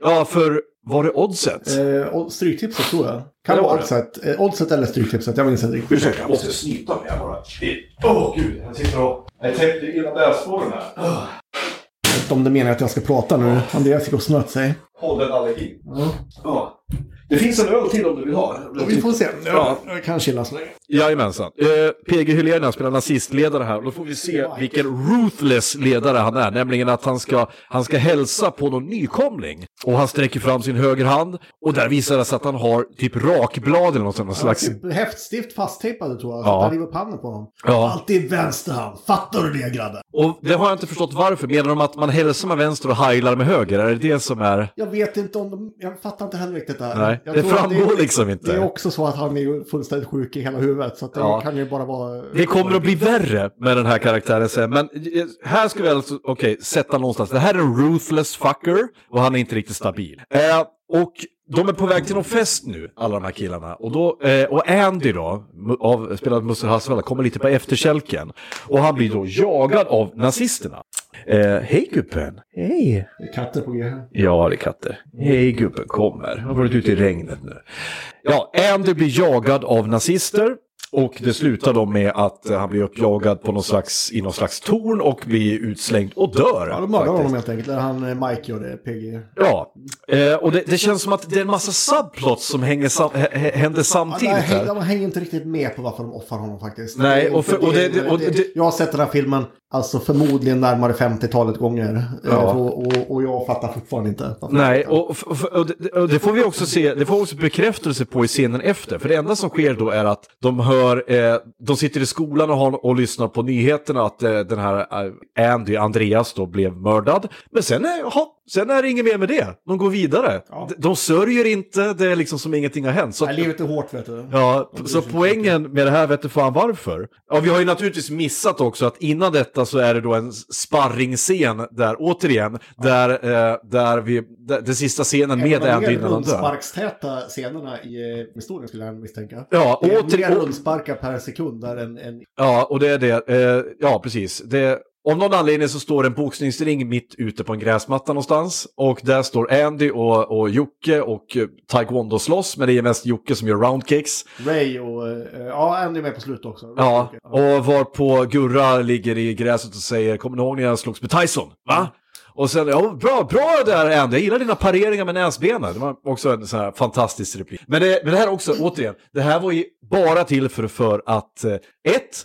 [SPEAKER 4] Ja, för var det Oddset?
[SPEAKER 5] Eh, Stryktipset tror jag. Kan
[SPEAKER 4] Det
[SPEAKER 5] vara. Oddset. Eh, Oddset eller Stryktipset, jag minns inte riktigt.
[SPEAKER 4] Ursäkta, jag måste snyta mig här bara. Åh gud, jag sitter och... Jag täppte in näsborren här.
[SPEAKER 5] Inte om det menar att jag ska prata nu. Andreas gick och snöt sig.
[SPEAKER 4] pollenallergi. Ja. Det finns en öl till om du vill ha.
[SPEAKER 5] Vi får se.
[SPEAKER 4] Ja.
[SPEAKER 5] Jag kan chilla så länge.
[SPEAKER 4] Jajamensan. Eh, PG Hylén spelar nazistledare här. Då får vi se vilken ruthless ledare han är. Nämligen att han ska, han ska hälsa på någon nykomling. Och han sträcker fram sin högerhand. Och där visar det sig att han har typ rakblad eller något sånt, någon slags...
[SPEAKER 5] Typ häftstift fasttejpade tror jag.
[SPEAKER 4] Ja.
[SPEAKER 5] Han river pannan på honom.
[SPEAKER 4] Ja.
[SPEAKER 5] Alltid vänster hand. Fattar du det grabben?
[SPEAKER 4] Och det har jag inte förstått varför. Menar de att man hälsar med vänster och heilar med höger? Är det det som är...
[SPEAKER 5] Jag vet inte om de... Jag fattar inte heller riktigt det här.
[SPEAKER 4] Nej,
[SPEAKER 5] jag
[SPEAKER 4] det framgår liksom inte.
[SPEAKER 5] Det är också så att han är fullständigt sjuk i hela huvudet. Så det
[SPEAKER 4] Ja.
[SPEAKER 5] kan ju bara vara...
[SPEAKER 4] Det kommer att bli värre med den här karaktären sen. Men eh, här ska vi alltså, okej, sätta någonstans. Det här är en ruthless fucker och han är inte riktigt stabil. Eh, och de är på väg till någon fest nu, alla de här killarna. Och, då, eh, och Andy då, av, spelad av Musse Hasselvalla, kommer lite på efterkälken. Och han blir då jagad av nazisterna. Eh, Hej gubben! Hej!
[SPEAKER 5] Det är katter på G här.
[SPEAKER 4] Ja, det är katter. Hej gubben, kommer. Han har varit ute i regnet nu. Ja, Andy blir jagad av nazister. Och det slutar då med att eh, han blir uppjagad på någon slags, i någon slags torn och blir utslängd och dör.
[SPEAKER 5] Ja, de mördar honom helt enkelt. Eller han eh, Mike gör det, PG.
[SPEAKER 4] Ja, eh, och det, det känns som att det är en massa subplots som hänger sam, hä- hä- händer
[SPEAKER 5] Ja,
[SPEAKER 4] samtidigt här.
[SPEAKER 5] de hänger inte riktigt med på varför de offrar honom faktiskt.
[SPEAKER 4] Nej, och för- och det- och det-
[SPEAKER 5] jag har sett den här filmen alltså förmodligen närmare 50-talet gånger.
[SPEAKER 4] Ja.
[SPEAKER 5] Eh, Och, och, och jag fattar fortfarande inte.
[SPEAKER 4] Nej, och, och, det, det får vi också se, det får också bekräftelse på i scenen efter. För det enda som sker då är att de hör, eh, de sitter i skolan och, har, och lyssnar på nyheterna att eh, den här eh, Andy, Andreas då, blev mördad. Men sen eh, jaha, sen är det inget mer med det. De går vidare.
[SPEAKER 5] Ja.
[SPEAKER 4] De, sörjer inte, det är liksom som ingenting har hänt. Så,
[SPEAKER 5] Nej, livet är hårt vet du.
[SPEAKER 4] Ja, så poängen med det här vet du fan varför. Ja, vi har ju naturligtvis missat också att innan detta så är det då en sparringscen där, återigen, där, eh, där vi, där, den sista scenen med
[SPEAKER 5] En
[SPEAKER 4] Andy innan han dör.
[SPEAKER 5] rundsparkstäta scenerna i eh, historien skulle jag misstänka.
[SPEAKER 4] Ja,
[SPEAKER 5] Det är
[SPEAKER 4] åter,
[SPEAKER 5] mer rundsparkar per sekund där än, än
[SPEAKER 4] ja, och det är det. Eh, ja, precis. Det, Av någon anledning så står en boxningsring mitt ute på en gräsmatta någonstans. Och där står Andy och, och Jocke och eh, Taekwondo slåss, men det är mest Jocke som gör roundkicks.
[SPEAKER 5] Ray och... eh, ja, Andy är med på slutet också.
[SPEAKER 4] Ja, och var på Gurra ligger i gräset och säger, kommer ni ihåg när jag slogs med Tyson? Va? Och sen, ja, bra, bra där Andy, jag gillar dina pareringar med näsbenen. Det var också en sån här fantastisk replik. Men det, men det här också, återigen, det här var ju bara till för, för att, eh, ett,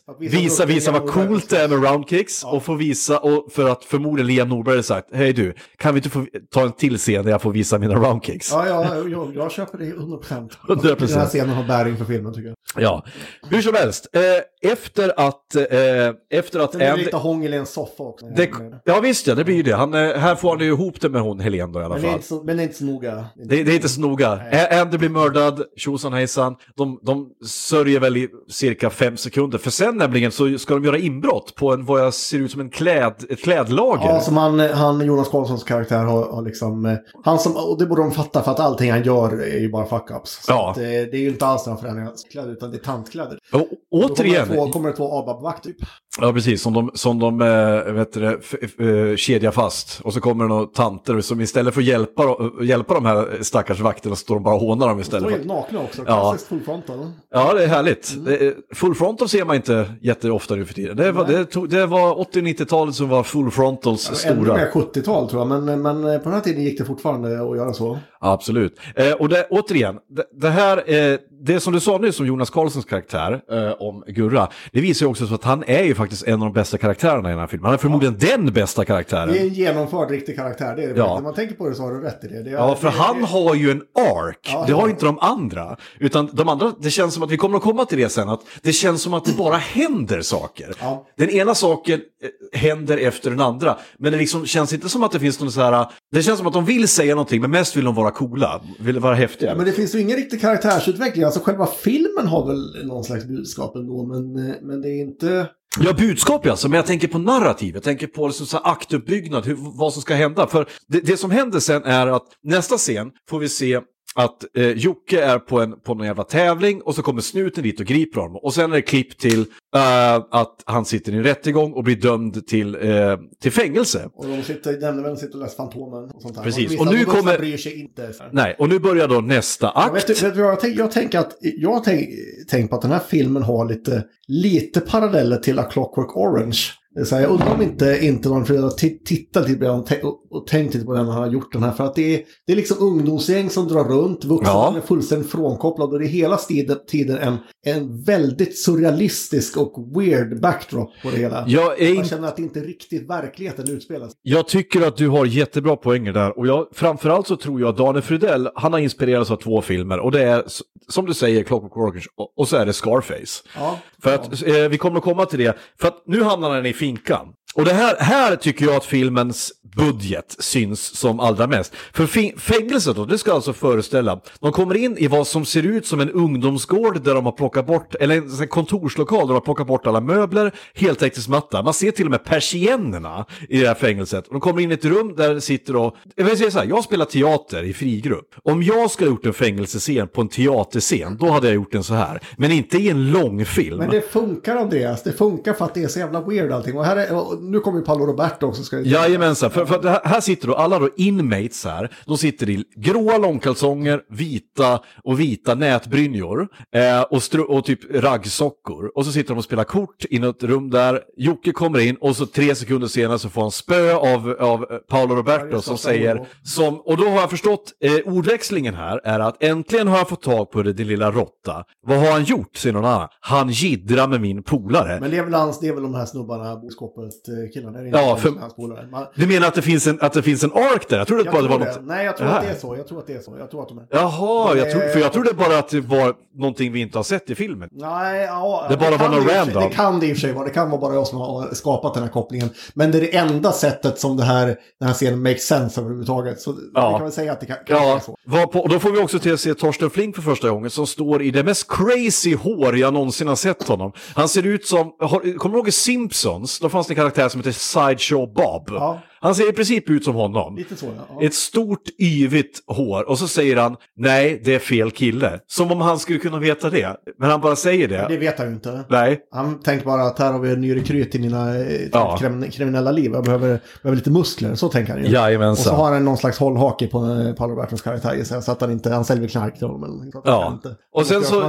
[SPEAKER 5] Att visa
[SPEAKER 4] visa, visa vad coolt det är med roundkicks och få visa, och för att förmodligen Liam Norberg hade sagt, hej du, kan vi inte få ta en till scen där jag får visa mina roundkicks?
[SPEAKER 5] Ja, ja jag, jag köper det 100%.
[SPEAKER 4] 100%.
[SPEAKER 5] Den här scenen har bäring för filmen tycker jag.
[SPEAKER 4] Ja, hur som helst, eh, efter att, eh, efter att
[SPEAKER 5] det
[SPEAKER 4] Andy...
[SPEAKER 5] lite hångel i en soffa också.
[SPEAKER 4] Det, ja visst ja, det blir ju det. Han, här får han ju ihop det med hon Helen då i alla
[SPEAKER 5] men,
[SPEAKER 4] fall.
[SPEAKER 5] inte så, men det är inte så noga.
[SPEAKER 4] Det, det är inte så noga. Andy blir mördad, tjosan hejsan. De, de sörjer väl i cirka fem sekunder. För sen nämligen så ska de göra inbrott på en, vad jag ser ut som en kläd, ett klädlager.
[SPEAKER 5] Ja, som han, han, Jonas Karlssons karaktär har, har liksom... eh, Han som, och det borde de fatta för att allting han gör är ju bara fuck-ups.
[SPEAKER 4] Ja.
[SPEAKER 5] att, eh, det är ju inte alls några förändringar kläder, utan det är tantkläder.
[SPEAKER 4] Och,
[SPEAKER 5] Då
[SPEAKER 4] återigen,
[SPEAKER 5] kommer det två, kommer det två ABAB-vakt typ.
[SPEAKER 4] Ja precis, som de, som de äh, vet det, eh, kedjar fast. Och så kommer det några tanter som istället för att hjälpa, hjälpa de här stackars vakterna så står de bara och hånar dem
[SPEAKER 5] De
[SPEAKER 4] istället.
[SPEAKER 5] är
[SPEAKER 4] För,
[SPEAKER 5] helt nakna också.
[SPEAKER 4] Ja.
[SPEAKER 5] Klassiskt full frontal.
[SPEAKER 4] Ja, det är härligt. Är- Full frontal ser man inte jätteofta nu för tiden. Det var, det tog, det var 80-90-talet som var full frontals
[SPEAKER 5] Ännu
[SPEAKER 4] stora.
[SPEAKER 5] mer 70-tal tror jag, men, men eh, på den här tiden gick det fortfarande att göra så.
[SPEAKER 4] Absolut. Eh, och det, återigen, det, det här, eh, det som du sa nu som Jonas Karlssons karaktär eh, om Gurra, det visar ju också så att han är ju faktiskt en av de bästa karaktärerna i den här filmen. Han är förmodligen den bästa karaktären.
[SPEAKER 5] Det är en genomförd riktig karaktär, det är det.
[SPEAKER 4] Ja.
[SPEAKER 5] När man tänker på det så har du rätt i det. det är,
[SPEAKER 4] Ja, för
[SPEAKER 5] det,
[SPEAKER 4] han har ju en ark.
[SPEAKER 5] Ja,
[SPEAKER 4] det har
[SPEAKER 5] ja.
[SPEAKER 4] inte de andra. Utan de andra, det känns som att vi kommer att komma till det sen, att det känns som att det bara händer saker.
[SPEAKER 5] Ja.
[SPEAKER 4] Den ena saken eh, händer efter den andra. Men det liksom känns inte som att det finns någon så här, det känns som att de vill säga någonting, men mest vill de vara coola, vill vara häftiga.
[SPEAKER 5] Men det finns ju ingen riktig karaktärsutveckling. Alltså själva filmen har väl någon slags budskap ändå, men, eh, men det är inte...
[SPEAKER 4] Ja, budskap ja, alltså, men jag tänker på narrativ, jag tänker på liksom så aktuppbyggnad, hur, vad som ska hända. För det, det som händer sen är att nästa scen får vi se att eh, Jocke är på en på någon jävla tävling och så kommer snuten dit och griper honom. Och sen är det klipp till eh, att han sitter i en rättegång och blir dömd till, eh, till fängelse.
[SPEAKER 5] Och de sitter, nämndemännen sitter och läser Fantomen och sånt där.
[SPEAKER 4] Precis,
[SPEAKER 5] vissa
[SPEAKER 4] och nu kommer-
[SPEAKER 5] bryr sig inte.
[SPEAKER 4] Nej, och nu börjar då nästa
[SPEAKER 5] vet,
[SPEAKER 4] akt.
[SPEAKER 5] vet du vad jag, tänk, jag tänker att jag har tänkt tänk på att den här filmen har lite, lite paralleller till A Clockwork Orange. Så här, jag undrar om inte, inte någon Frida tittar lite på den och, tänkt lite på den när han har gjort den här. För att det är, det är liksom ungdomsgäng som drar runt, vuxna
[SPEAKER 4] Ja.
[SPEAKER 5] är fullständigt frånkopplade och det är hela tiden, tiden en, en väldigt surrealistisk och weird backdrop på det hela.
[SPEAKER 4] Jag, är in,
[SPEAKER 5] känner att det inte riktigt verkligheten utspelas.
[SPEAKER 4] jag tycker att du har jättebra poänger där och jag, framförallt så tror jag att Daniel Fridell, han har inspirerats av två filmer och det är som du säger Clockwork Orange och, så är det Scarface.
[SPEAKER 5] Ja,
[SPEAKER 4] För att eh, vi kommer att komma till det. För att nu hamnar den i finkan. Och det här, här tycker jag att filmens budget syns som allra mest. För fängelset då, det ska alltså föreställa, de kommer in i vad som ser ut som en ungdomsgård där de har plockat bort, eller en kontorslokal där de har plockat bort alla möbler, heltäckningsmatta. Man ser till och med persiennerna i det här fängelset. De kommer in i ett rum där det sitter då, jag vill säga så här, jag spelar teater i frigrupp. Om jag skulle ha gjort en fängelsescen på en teaterscen, då hade jag gjort den så här. Men inte i en långfilm.
[SPEAKER 5] Men det funkar Andreas, det funkar för att det är så jävla weird allting. Och, här är, och nu kommer ju Paolo Roberto också. Ska
[SPEAKER 4] Jajamensan, för, för det här, här sitter då alla då inmates här, de sitter i gråa långkalsonger, vita och vita nätbrynjor eh, och, och typ raggsockor. Och så sitter de och spelar kort i något rum där, Jocke kommer in och så tre sekunder senare så får han spö av, av eh, Paolo Roberto
[SPEAKER 5] just
[SPEAKER 4] som säger, som, och då har jag förstått, eh, ordväxlingen här är att äntligen har jag fått tag på det, din lilla råtta. Vad har han gjort, säger någon annan. Han jiddrar med min polare.
[SPEAKER 5] Men det är väl, hans, det är väl de här snubbarna, boskåpet-killarna. Det är inte
[SPEAKER 4] Ja,
[SPEAKER 5] de
[SPEAKER 4] för-
[SPEAKER 5] hans polare. Man,
[SPEAKER 4] Du menar att det finns en, att det finns en ark där? Jag trodde
[SPEAKER 5] jag
[SPEAKER 4] bara det
[SPEAKER 5] tror
[SPEAKER 4] var
[SPEAKER 5] det.
[SPEAKER 4] något...
[SPEAKER 5] Nej, jag tror att det är så. Jag tror att det är så. Jag tror att de är...
[SPEAKER 4] Jaha, jag tror, för jag
[SPEAKER 5] Eh,
[SPEAKER 4] trodde bara att det var någonting vi inte har sett i filmen.
[SPEAKER 5] Nej, ja,
[SPEAKER 4] Det bara var
[SPEAKER 5] och för sig-
[SPEAKER 4] random.
[SPEAKER 5] Det kan det i och för sig vara. Det kan vara bara jag som har skapat den här kopplingen. Men det är det enda sättet som det här, den här scenen makes sense överhuvudtaget. Så
[SPEAKER 4] Ja.
[SPEAKER 5] vi kan väl säga att det kan, kan
[SPEAKER 4] Ja,
[SPEAKER 5] vara så.
[SPEAKER 4] var på, och då får vi också till att se Torsten Flink för första gången som står i det mest crazy hår jag någonsin har sett honom. Han ser ut som, har, kommer du ihåg i Simpsons? Då fanns det en karaktär som heter Sideshow Bob.
[SPEAKER 5] Ja.
[SPEAKER 4] Han ser i princip ut som honom.
[SPEAKER 5] Lite så, ja.
[SPEAKER 4] Ett stort yvigt hår och så säger han nej, det är fel kille. Som om han skulle kunna veta det. Men han bara säger det.
[SPEAKER 5] Det vet han ju inte.
[SPEAKER 4] Nej.
[SPEAKER 5] Han tänker bara att här har vi en ny rekryt till mina eh, till
[SPEAKER 4] Ja.
[SPEAKER 5] krim- kriminella liv. Jag behöver, behöver lite muskler. Så tänker han ju.
[SPEAKER 4] Jajamensan.
[SPEAKER 5] Och så har han någon slags hållhake på Paolo Robertos karaktär Så att han inte, han säljer knark till honom. eller.
[SPEAKER 4] Ja.
[SPEAKER 5] Inte-
[SPEAKER 4] Och sen så-.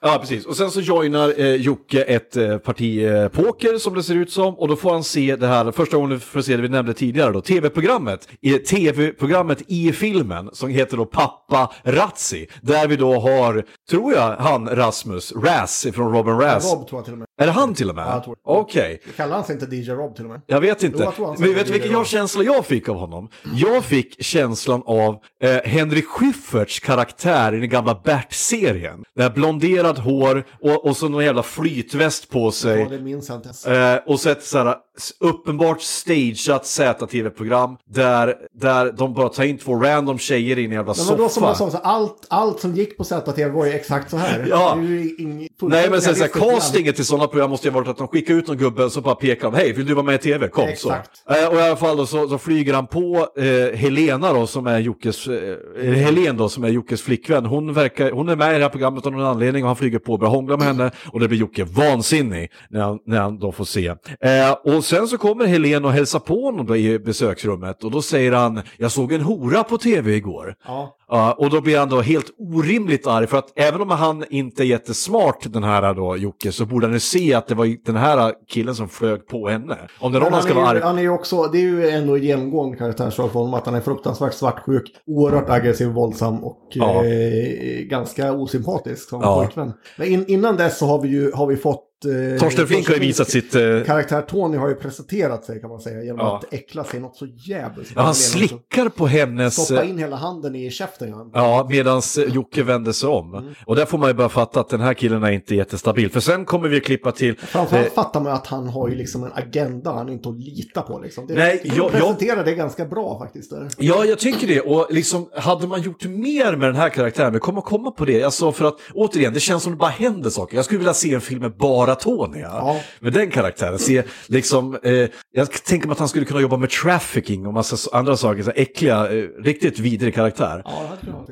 [SPEAKER 4] Ja, precis. Och sen så joinar eh, Jocke ett eh, parti eh, poker som det ser ut som. Och då får han se det här, första gången får se det vi nämnde tidigare då, tv-programmet. I tv-programmet i filmen som heter då Pappa Razzi. Där vi då har, tror jag, han Rasmus, Raz från Robin Raz.
[SPEAKER 5] Rob tror jag till och med.
[SPEAKER 4] Är det han till och med?
[SPEAKER 5] Ja.
[SPEAKER 4] Okej.
[SPEAKER 5] Kallar han sig inte DJ Rob till och med?
[SPEAKER 4] Jag vet inte.
[SPEAKER 5] Jo, jag
[SPEAKER 4] Men vet du vilken jag känsla jag fick av honom? Jag fick känslan av eh, Henrik Schyfferts karaktär i den gamla Bert-serien. Det här blonderat hår och, och så någon jävla flytväst på sig.
[SPEAKER 5] Ja, det minns jag inte.
[SPEAKER 4] Eh, och så ett sådär s- uppenbart stageat Z-TV-program där, där de bara tar in två random tjejer i en jävla
[SPEAKER 5] Men vadå som
[SPEAKER 4] soffa.
[SPEAKER 5] sa, så allt, allt som gick på ZTV var ju exakt så här.
[SPEAKER 4] Ja.
[SPEAKER 5] Ing-
[SPEAKER 4] Nej men sen så här, castingen till sådana program måste ju ha varit att de skickar ut någon gubbe och så bara pekar de, hej vill du vara med i tv? Kom
[SPEAKER 5] Exakt.
[SPEAKER 4] så. Eh, och i alla fall då, så, så flyger han på eh, Helena då som är Jockes, eh, Helen då som är Jockes flickvän. Hon, verkar, hon är med i det här programmet av någon anledning och han flyger på och börjar hångla med henne och det blir Jocke vansinnig när han, när han då får se. Eh, och sen så kommer Helen och hälsar på honom i besöksrummet och då säger han, jag såg en hora på tv igår.
[SPEAKER 5] Ja.
[SPEAKER 4] Ja, och då blir han då helt orimligt arg för att även om han inte är jättesmart den här då Jocke så borde han ju se att det var den här killen som flög på henne. Om det är någon han ska
[SPEAKER 5] han,
[SPEAKER 4] vara
[SPEAKER 5] är
[SPEAKER 4] arg
[SPEAKER 5] han är ju också, det är ju ändå genomgående karaktärsdrag för honom att han är fruktansvärt svartsjuk, oerhört aggressiv, våldsam och
[SPEAKER 4] Ja.
[SPEAKER 5] eh, ganska osympatisk som
[SPEAKER 4] Ja.
[SPEAKER 5] pojkvän. Men in, innan dess så har vi ju har vi fått... Eh,
[SPEAKER 4] Torsten Flink har ju visat sitt... Eh,
[SPEAKER 5] Karaktär Tony har ju presenterat sig kan man säga genom
[SPEAKER 4] Ja.
[SPEAKER 5] att äckla sig något så jävligt.
[SPEAKER 4] ja, han slickar på hennes...
[SPEAKER 5] Stoppa
[SPEAKER 4] eh,
[SPEAKER 5] in hela handen i käften. Ja.
[SPEAKER 4] Ja, medan Jocke vänder sig om.
[SPEAKER 5] Mm.
[SPEAKER 4] Och där får man ju bara fatta att den här killen är inte jättestabil. För sen kommer vi klippa till...
[SPEAKER 5] Framförallt
[SPEAKER 4] eh,
[SPEAKER 5] fattar man att han har ju liksom en agenda han är inte att lita på. Liksom. Det,
[SPEAKER 4] Nej, jag-
[SPEAKER 5] presenterar det ganska bra faktiskt. Där.
[SPEAKER 4] Ja, jag tycker det. Och liksom, hade man gjort mer med den här karaktären, vi kommer komma på det. Alltså för att, återigen, det känns som det bara händer saker. Jag skulle vilja se en film med bara Tony. Ja. Med den karaktären. Se, liksom, eh, jag tänker mig att han skulle kunna jobba med trafficking och massa andra saker. Så äckliga, eh, riktigt vidrig karaktär.
[SPEAKER 5] Ja.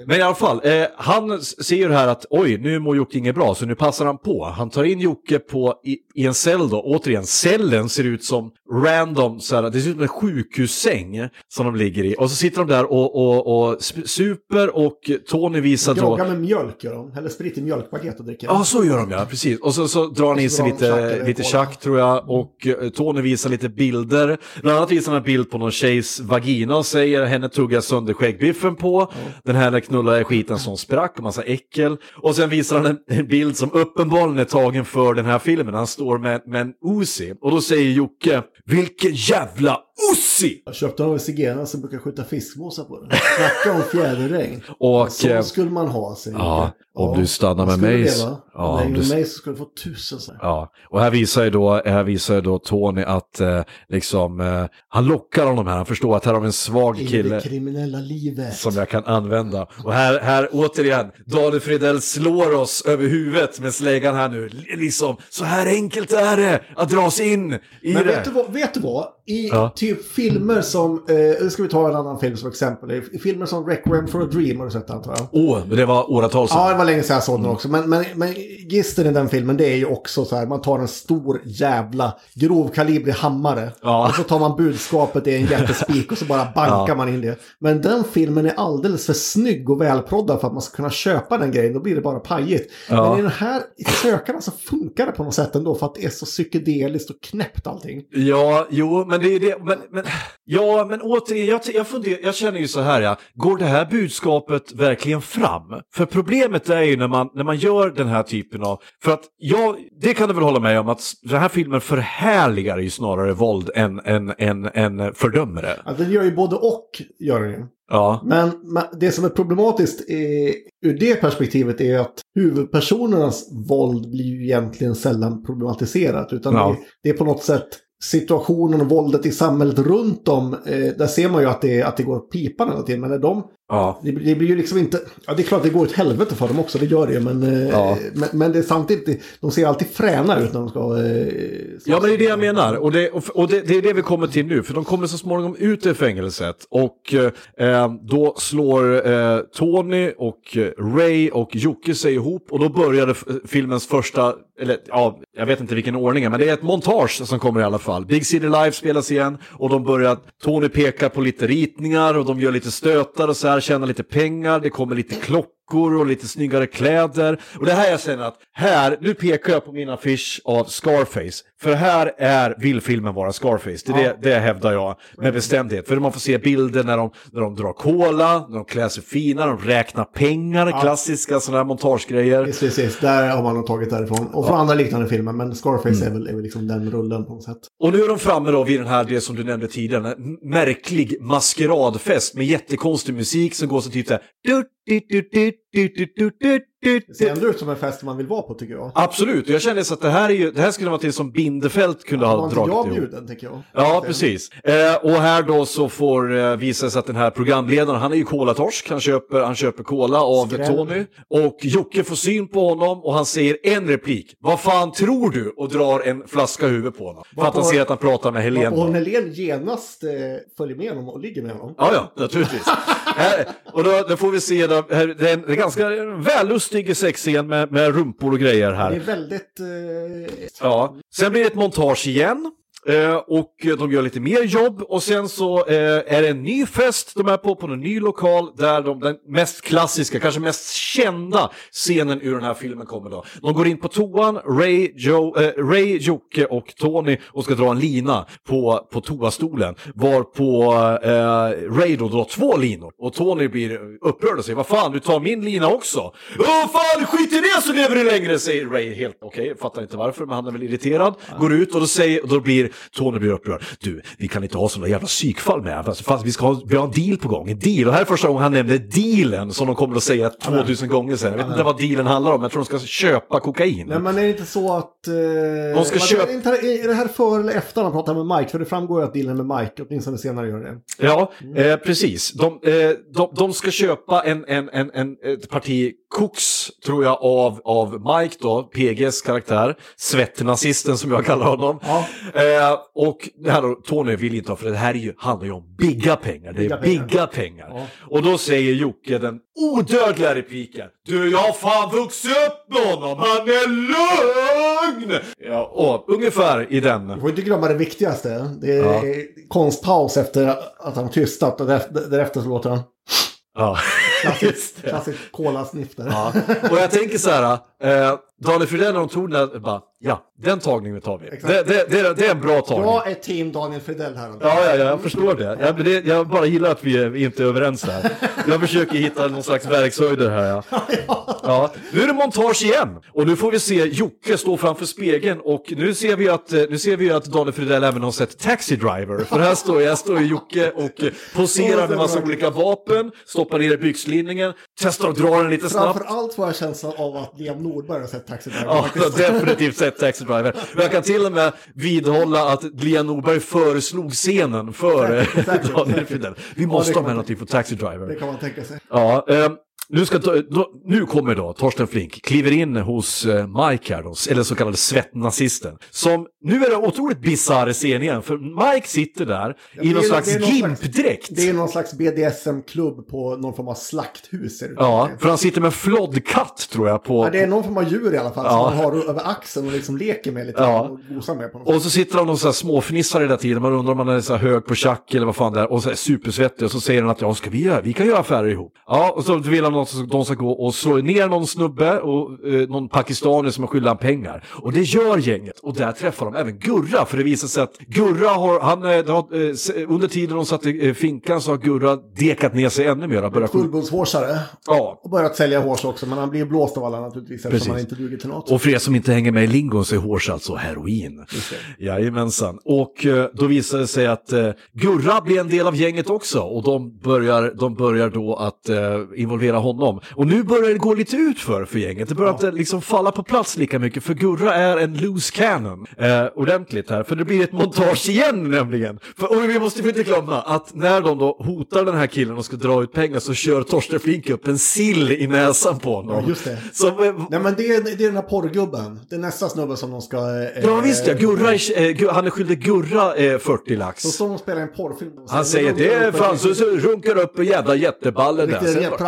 [SPEAKER 4] Men i alla fall, eh, han ser ju det här att oj, nu mår Jocke inget bra, så nu passar han på. Han tar in Jocke på, i, i en cell då. Återigen, cellen ser ut som random, så här, det ser ut som en sjukhussäng som de ligger i. Och så sitter de där och, och, och super och Tony visar då...
[SPEAKER 5] Groggar med mjölk gör de. Eller sprit i mjölkpaket och dricker.
[SPEAKER 4] Ja, så gör de ja, precis. Och så, så drar han in
[SPEAKER 5] tjack
[SPEAKER 4] lite, lite tjack tror jag. Och eh, Tony visar lite bilder. Bland annat visar han en bild på någon tjejs vagina och säger henne tuggar sönder skäggbiffen på. Den här knullar i skiten som sprack och massa äckel. Och sen visar han en, en bild som uppenbarligen är tagen för den här filmen. Han står med, med en Uzi. Och då säger Jocke, vilken jävla Uzi!
[SPEAKER 5] Jag köpte av zigenarna som brukar skjuta fiskmåsar på den. Snacka om fjäderregn.
[SPEAKER 4] Och,
[SPEAKER 5] Så
[SPEAKER 4] eh,
[SPEAKER 5] skulle man ha, säger
[SPEAKER 4] ja, om du stannar med mig ja,
[SPEAKER 5] Om du med mig så skulle du få tusen så.
[SPEAKER 4] Ja, och här visar ju då, här visar ju då Tony att eh, liksom, eh, han lockar honom här, han förstår att här har vi en svag
[SPEAKER 5] I
[SPEAKER 4] kille
[SPEAKER 5] det kriminella livet.
[SPEAKER 4] som jag kan använda. Och här, här återigen, Daniel Fridell slår oss över huvudet med släggan här nu. Liksom, så här enkelt är det att dras in i
[SPEAKER 5] Men
[SPEAKER 4] det.
[SPEAKER 5] vet du, vad, vet du vad? I
[SPEAKER 4] Ja.
[SPEAKER 5] Typ filmer som, eh, ska vi ta en annan film som exempel. Filmer som Requiem for a Dream har du sett antar jag?
[SPEAKER 4] Åh, men det var åratal sedan.
[SPEAKER 5] Ja, det var länge sedan jag såg den
[SPEAKER 4] Mm.
[SPEAKER 5] också. Men, men, men gisten i den filmen det är ju också så här, man tar en stor jävla grovkalibrig hammare.
[SPEAKER 4] Ja.
[SPEAKER 5] Och så tar man budskapet i en jättespik och så bara bankar
[SPEAKER 4] Ja.
[SPEAKER 5] man in det. Men den filmen är alldeles för snygg och välproddad för att man ska kunna köpa den grejen. Då blir det bara pajigt.
[SPEAKER 4] Ja.
[SPEAKER 5] Men i den här, sökarna så funkar det på något sätt ändå för att det är så psykedeliskt och knäppt allting.
[SPEAKER 4] Ja, jo, men det är det. Men, men, ja, men återigen, jag, jag, funderar, jag känner ju så här, ja. Går det här budskapet verkligen fram? För problemet är ju när man, när man gör den här typen av... För att jag, det kan du väl hålla med om att den här filmen förhärligar ju snarare våld än, än, än, än fördömer det.
[SPEAKER 5] Att den gör ju både och, gör den ju.
[SPEAKER 4] Ja,
[SPEAKER 5] Men men det som är problematiskt är, ur det perspektivet är att huvudpersonernas våld blir ju egentligen sällan problematiserat. Utan
[SPEAKER 4] Ja.
[SPEAKER 5] det, det är på något sätt situationen och våldet i samhället runt om. Eh, där ser man ju att det, att det går åt pipan hela tiden. Men när de,
[SPEAKER 4] ja.
[SPEAKER 5] det, det blir ju liksom inte... Ja, det är klart det går åt helvete för dem också, det gör det. Men, eh,
[SPEAKER 4] Ja.
[SPEAKER 5] men, men det är samtidigt, de ser alltid fräna ut när de ska... Eh,
[SPEAKER 4] Ja, men det är det jag menar. Och, det, och, och det, det är det vi kommer till nu. För de kommer så småningom ut ur fängelset. Och eh, då slår eh, Tony och eh, Ray och Jocke sig ihop. Och då började filmens första, eller ja, jag vet inte vilken ordning, men det är ett montage som kommer i alla fall. Big City Live spelas igen. Och de börjar, Tony pekar på lite ritningar och de gör lite stötar och så här, tjänar lite pengar. Det kommer lite klockor och lite snyggare kläder. Och det här jag känner att här, nu pekar jag på min affisch av Scarface. För här är, vill filmen vara Scarface. Det, det, det hävdar jag med bestämdhet. För man får se bilder när de, när de drar cola, när de klär sig fina, de räknar pengar, klassiska sådana här montagegrejer.
[SPEAKER 5] Precis, precis, där har man tagit därifrån. Och från andra liknande filmer, men Scarface är, väl, är väl liksom den rullen på något sätt.
[SPEAKER 4] Och nu är de framme då vid den här, det som du nämnde tidigare, märklig maskeradfest med jättekonstig musik som går så typ så här... du, du, du, do do do do
[SPEAKER 5] Det ser
[SPEAKER 4] du.
[SPEAKER 5] ändå ut som en fest man vill vara på tycker jag.
[SPEAKER 4] Absolut, jag kände så att det här, är ju, det här skulle vara till som Bindefält kunde ha
[SPEAKER 5] Var inte
[SPEAKER 4] dragit
[SPEAKER 5] jag
[SPEAKER 4] ihop.
[SPEAKER 5] bjuden, tänker jag.
[SPEAKER 4] Ja, precis. Eh, och här då så får eh, visa sig att den här programledaren, han är ju kolatorsk, han köper, han köper cola av
[SPEAKER 5] Skräll.
[SPEAKER 4] Tony. Och Jocke får syn på honom och han säger en replik. Vad fan tror du? Och drar en flaska i huvudet på honom. För att han ser att han pratar med Helene.
[SPEAKER 5] Och
[SPEAKER 4] då.
[SPEAKER 5] Helene genast eh, följer med honom och ligger med honom.
[SPEAKER 4] Ja, ja, naturligtvis. här, och då, då får vi se, då, här, det är en, det är ganska vällustig sexscen med, med rumpor och grejer
[SPEAKER 5] Det är
[SPEAKER 4] här.
[SPEAKER 5] väldigt... Eh,
[SPEAKER 4] Ja. Sen blir det ett montage igen. Eh, och de gör lite mer jobb och sen så eh, är det en ny fest de är på, på en ny lokal där de, den mest klassiska, kanske mest kända scenen ur den här filmen kommer då. De går in på toan, Ray, jo, eh, Ray Jocke och Tony och ska dra en lina på, på toastolen. Varpå eh, Ray då drar två linor och Tony blir upprörd och säger vad fan du tar min lina också. Åh fan skit i det så lever du längre säger Ray helt okej, fattar inte varför men han är väl irriterad. Går ut och då, säger, och då blir Tony blir upprörd. Du, vi kan inte ha sådana jävla psykfall med. Fast, fast vi ska ha, vi har en deal på gång. En deal. Och här är första gången han nämnde dealen som de kommer att säga 2000 gånger sen. Jag vet inte vad dealen handlar om. Jag tror de ska köpa kokain.
[SPEAKER 5] nej, men är det inte så att... Eh,
[SPEAKER 4] De ska köpa-
[SPEAKER 5] är det här före eller efter han pratar med Mike? För det framgår ju att dealen med Mike, åtminstone senare gör det.
[SPEAKER 4] Ja, eh, precis. De, eh, de, de ska köpa en, en, en, en, ett parti koks, tror jag, av, av Mike då, PGs karaktär, svettnazisten som jag kallar honom.
[SPEAKER 5] Ja.
[SPEAKER 4] Eh, och det här då, Tony vill inte ha, för det här är ju, handlar ju om bigga pengar. Det är
[SPEAKER 5] Bigga pengar.
[SPEAKER 4] bigga pengar.
[SPEAKER 5] Ja.
[SPEAKER 4] Och då säger Jocke den odödliga repliken. Du, jag har fan vuxit upp med honom, han är lugn! Ja, och ungefär i den.
[SPEAKER 5] Du får inte glömma det viktigaste. Det är konstpaus efter att han tystat och därefter så låter han
[SPEAKER 4] Ja,
[SPEAKER 5] klassiskt kolasniff där.
[SPEAKER 4] Ja. Och jag tänker så här, eh, Daniel Fridell när de tog den där, bara, ja, den tagningen tar vi. Det, det, det, är, det är en bra tagning.
[SPEAKER 5] Jag är team Daniel Fridell här.
[SPEAKER 4] Ja, ja, ja, jag förstår det. Jag, det. jag bara gillar att vi är, inte är överens där. Jag försöker hitta någon slags verkshöjder här. Ja. Ja. Nu är det montage igen. Och nu får vi se Jocke stå framför spegeln. Och nu ser vi att, eh, nu ser vi att Daniel Fridell även har sett Taxi Driver. För här står, här står Jocke och poserar med massa olika vapen, stoppar ner i byxlinningen, testar att dra den lite snabbt.
[SPEAKER 5] Framför allt får jag känslan av att Liam Nordberg har sett Taxi Driver.
[SPEAKER 4] Ja,
[SPEAKER 5] faktiskt.
[SPEAKER 4] definitivt sett Taxi Driver. Och jag kan till och med vidhålla att Liam Norberg föreslog scenen för
[SPEAKER 5] Säkert, säkert,
[SPEAKER 4] Daniel. Fridell. Vi
[SPEAKER 5] Ja,
[SPEAKER 4] måste
[SPEAKER 5] det
[SPEAKER 4] ha med någonting på Taxi
[SPEAKER 5] Det
[SPEAKER 4] Driver.
[SPEAKER 5] kan man tänka sig.
[SPEAKER 4] Ja, ehm, nu, ska, nu kommer då Torsten Flink, kliver in hos eh, Mike här då, eller så kallade svettnazisten. Som, nu är det otroligt bisarr scen igen, för Mike sitter där i
[SPEAKER 5] det
[SPEAKER 4] någon slags
[SPEAKER 5] det
[SPEAKER 4] gimpdräkt.
[SPEAKER 5] Det är någon slags BDSM-klubb på någon form av slakthus. Det
[SPEAKER 4] Ja,
[SPEAKER 5] som.
[SPEAKER 4] för han sitter med en flodkatt tror jag på...
[SPEAKER 5] Ja, det är någon form av djur i alla fall
[SPEAKER 4] Ja.
[SPEAKER 5] som man har över axeln och liksom leker med lite
[SPEAKER 4] Ja.
[SPEAKER 5] och gosar med på något.
[SPEAKER 4] Och så sitter han och så här småfnissar hela tiden. Man undrar om han är så här hög på tjack eller vad fan det är. Och så är supersvettig. Och så säger han att ja, ska vi göra? Vi kan göra affärer ihop. Ja, och så vill han att de ska gå och slå ner någon snubbe och eh, någon pakistanier som har skyldigt han pengar. Och det gör gänget. Och där träffar de även Gurra. För det visar sig att Gurra har, han, eh, har, eh, under tiden de satt i eh, finkan så har Gurra dekat ner sig ännu mer.
[SPEAKER 5] Fullblodshårsare.
[SPEAKER 4] Ja,
[SPEAKER 5] Och börjat sälja hårs också, men han blir blåst av alla naturligtvis eftersom
[SPEAKER 4] Precis.
[SPEAKER 5] han inte duger till något.
[SPEAKER 4] Och för er som inte hänger med i lingon så är hårs alltså heroin. Jajamensan. Och då visar det sig att eh, Gurra blir en del av gänget också och de börjar, de börjar då att eh, involvera honom. Och nu börjar det gå lite ut för för gänget. Det börjar inte liksom falla på plats lika mycket för Gurra är en loose cannon. Eh, ordentligt här, för det blir ett montage igen nämligen. För, och vi måste inte glömma att när de då hotar den här killen och ska dra ut pengar så kör Torsten Flink upp en sill i näsan på honom.
[SPEAKER 5] Ja, just det.
[SPEAKER 4] Som, eh,
[SPEAKER 5] Nej men det är, det är den här porrgubben. Det är nästa snubbe som de ska... Eh,
[SPEAKER 4] Ja visst ja, Gurra är, eh, han är skyldig Gurra eh, 40 lax.
[SPEAKER 5] Så står de spelar en porrfilm.
[SPEAKER 4] Han säger det är fan så, så runkar upp en jävla jätteballe där.
[SPEAKER 5] Riktigt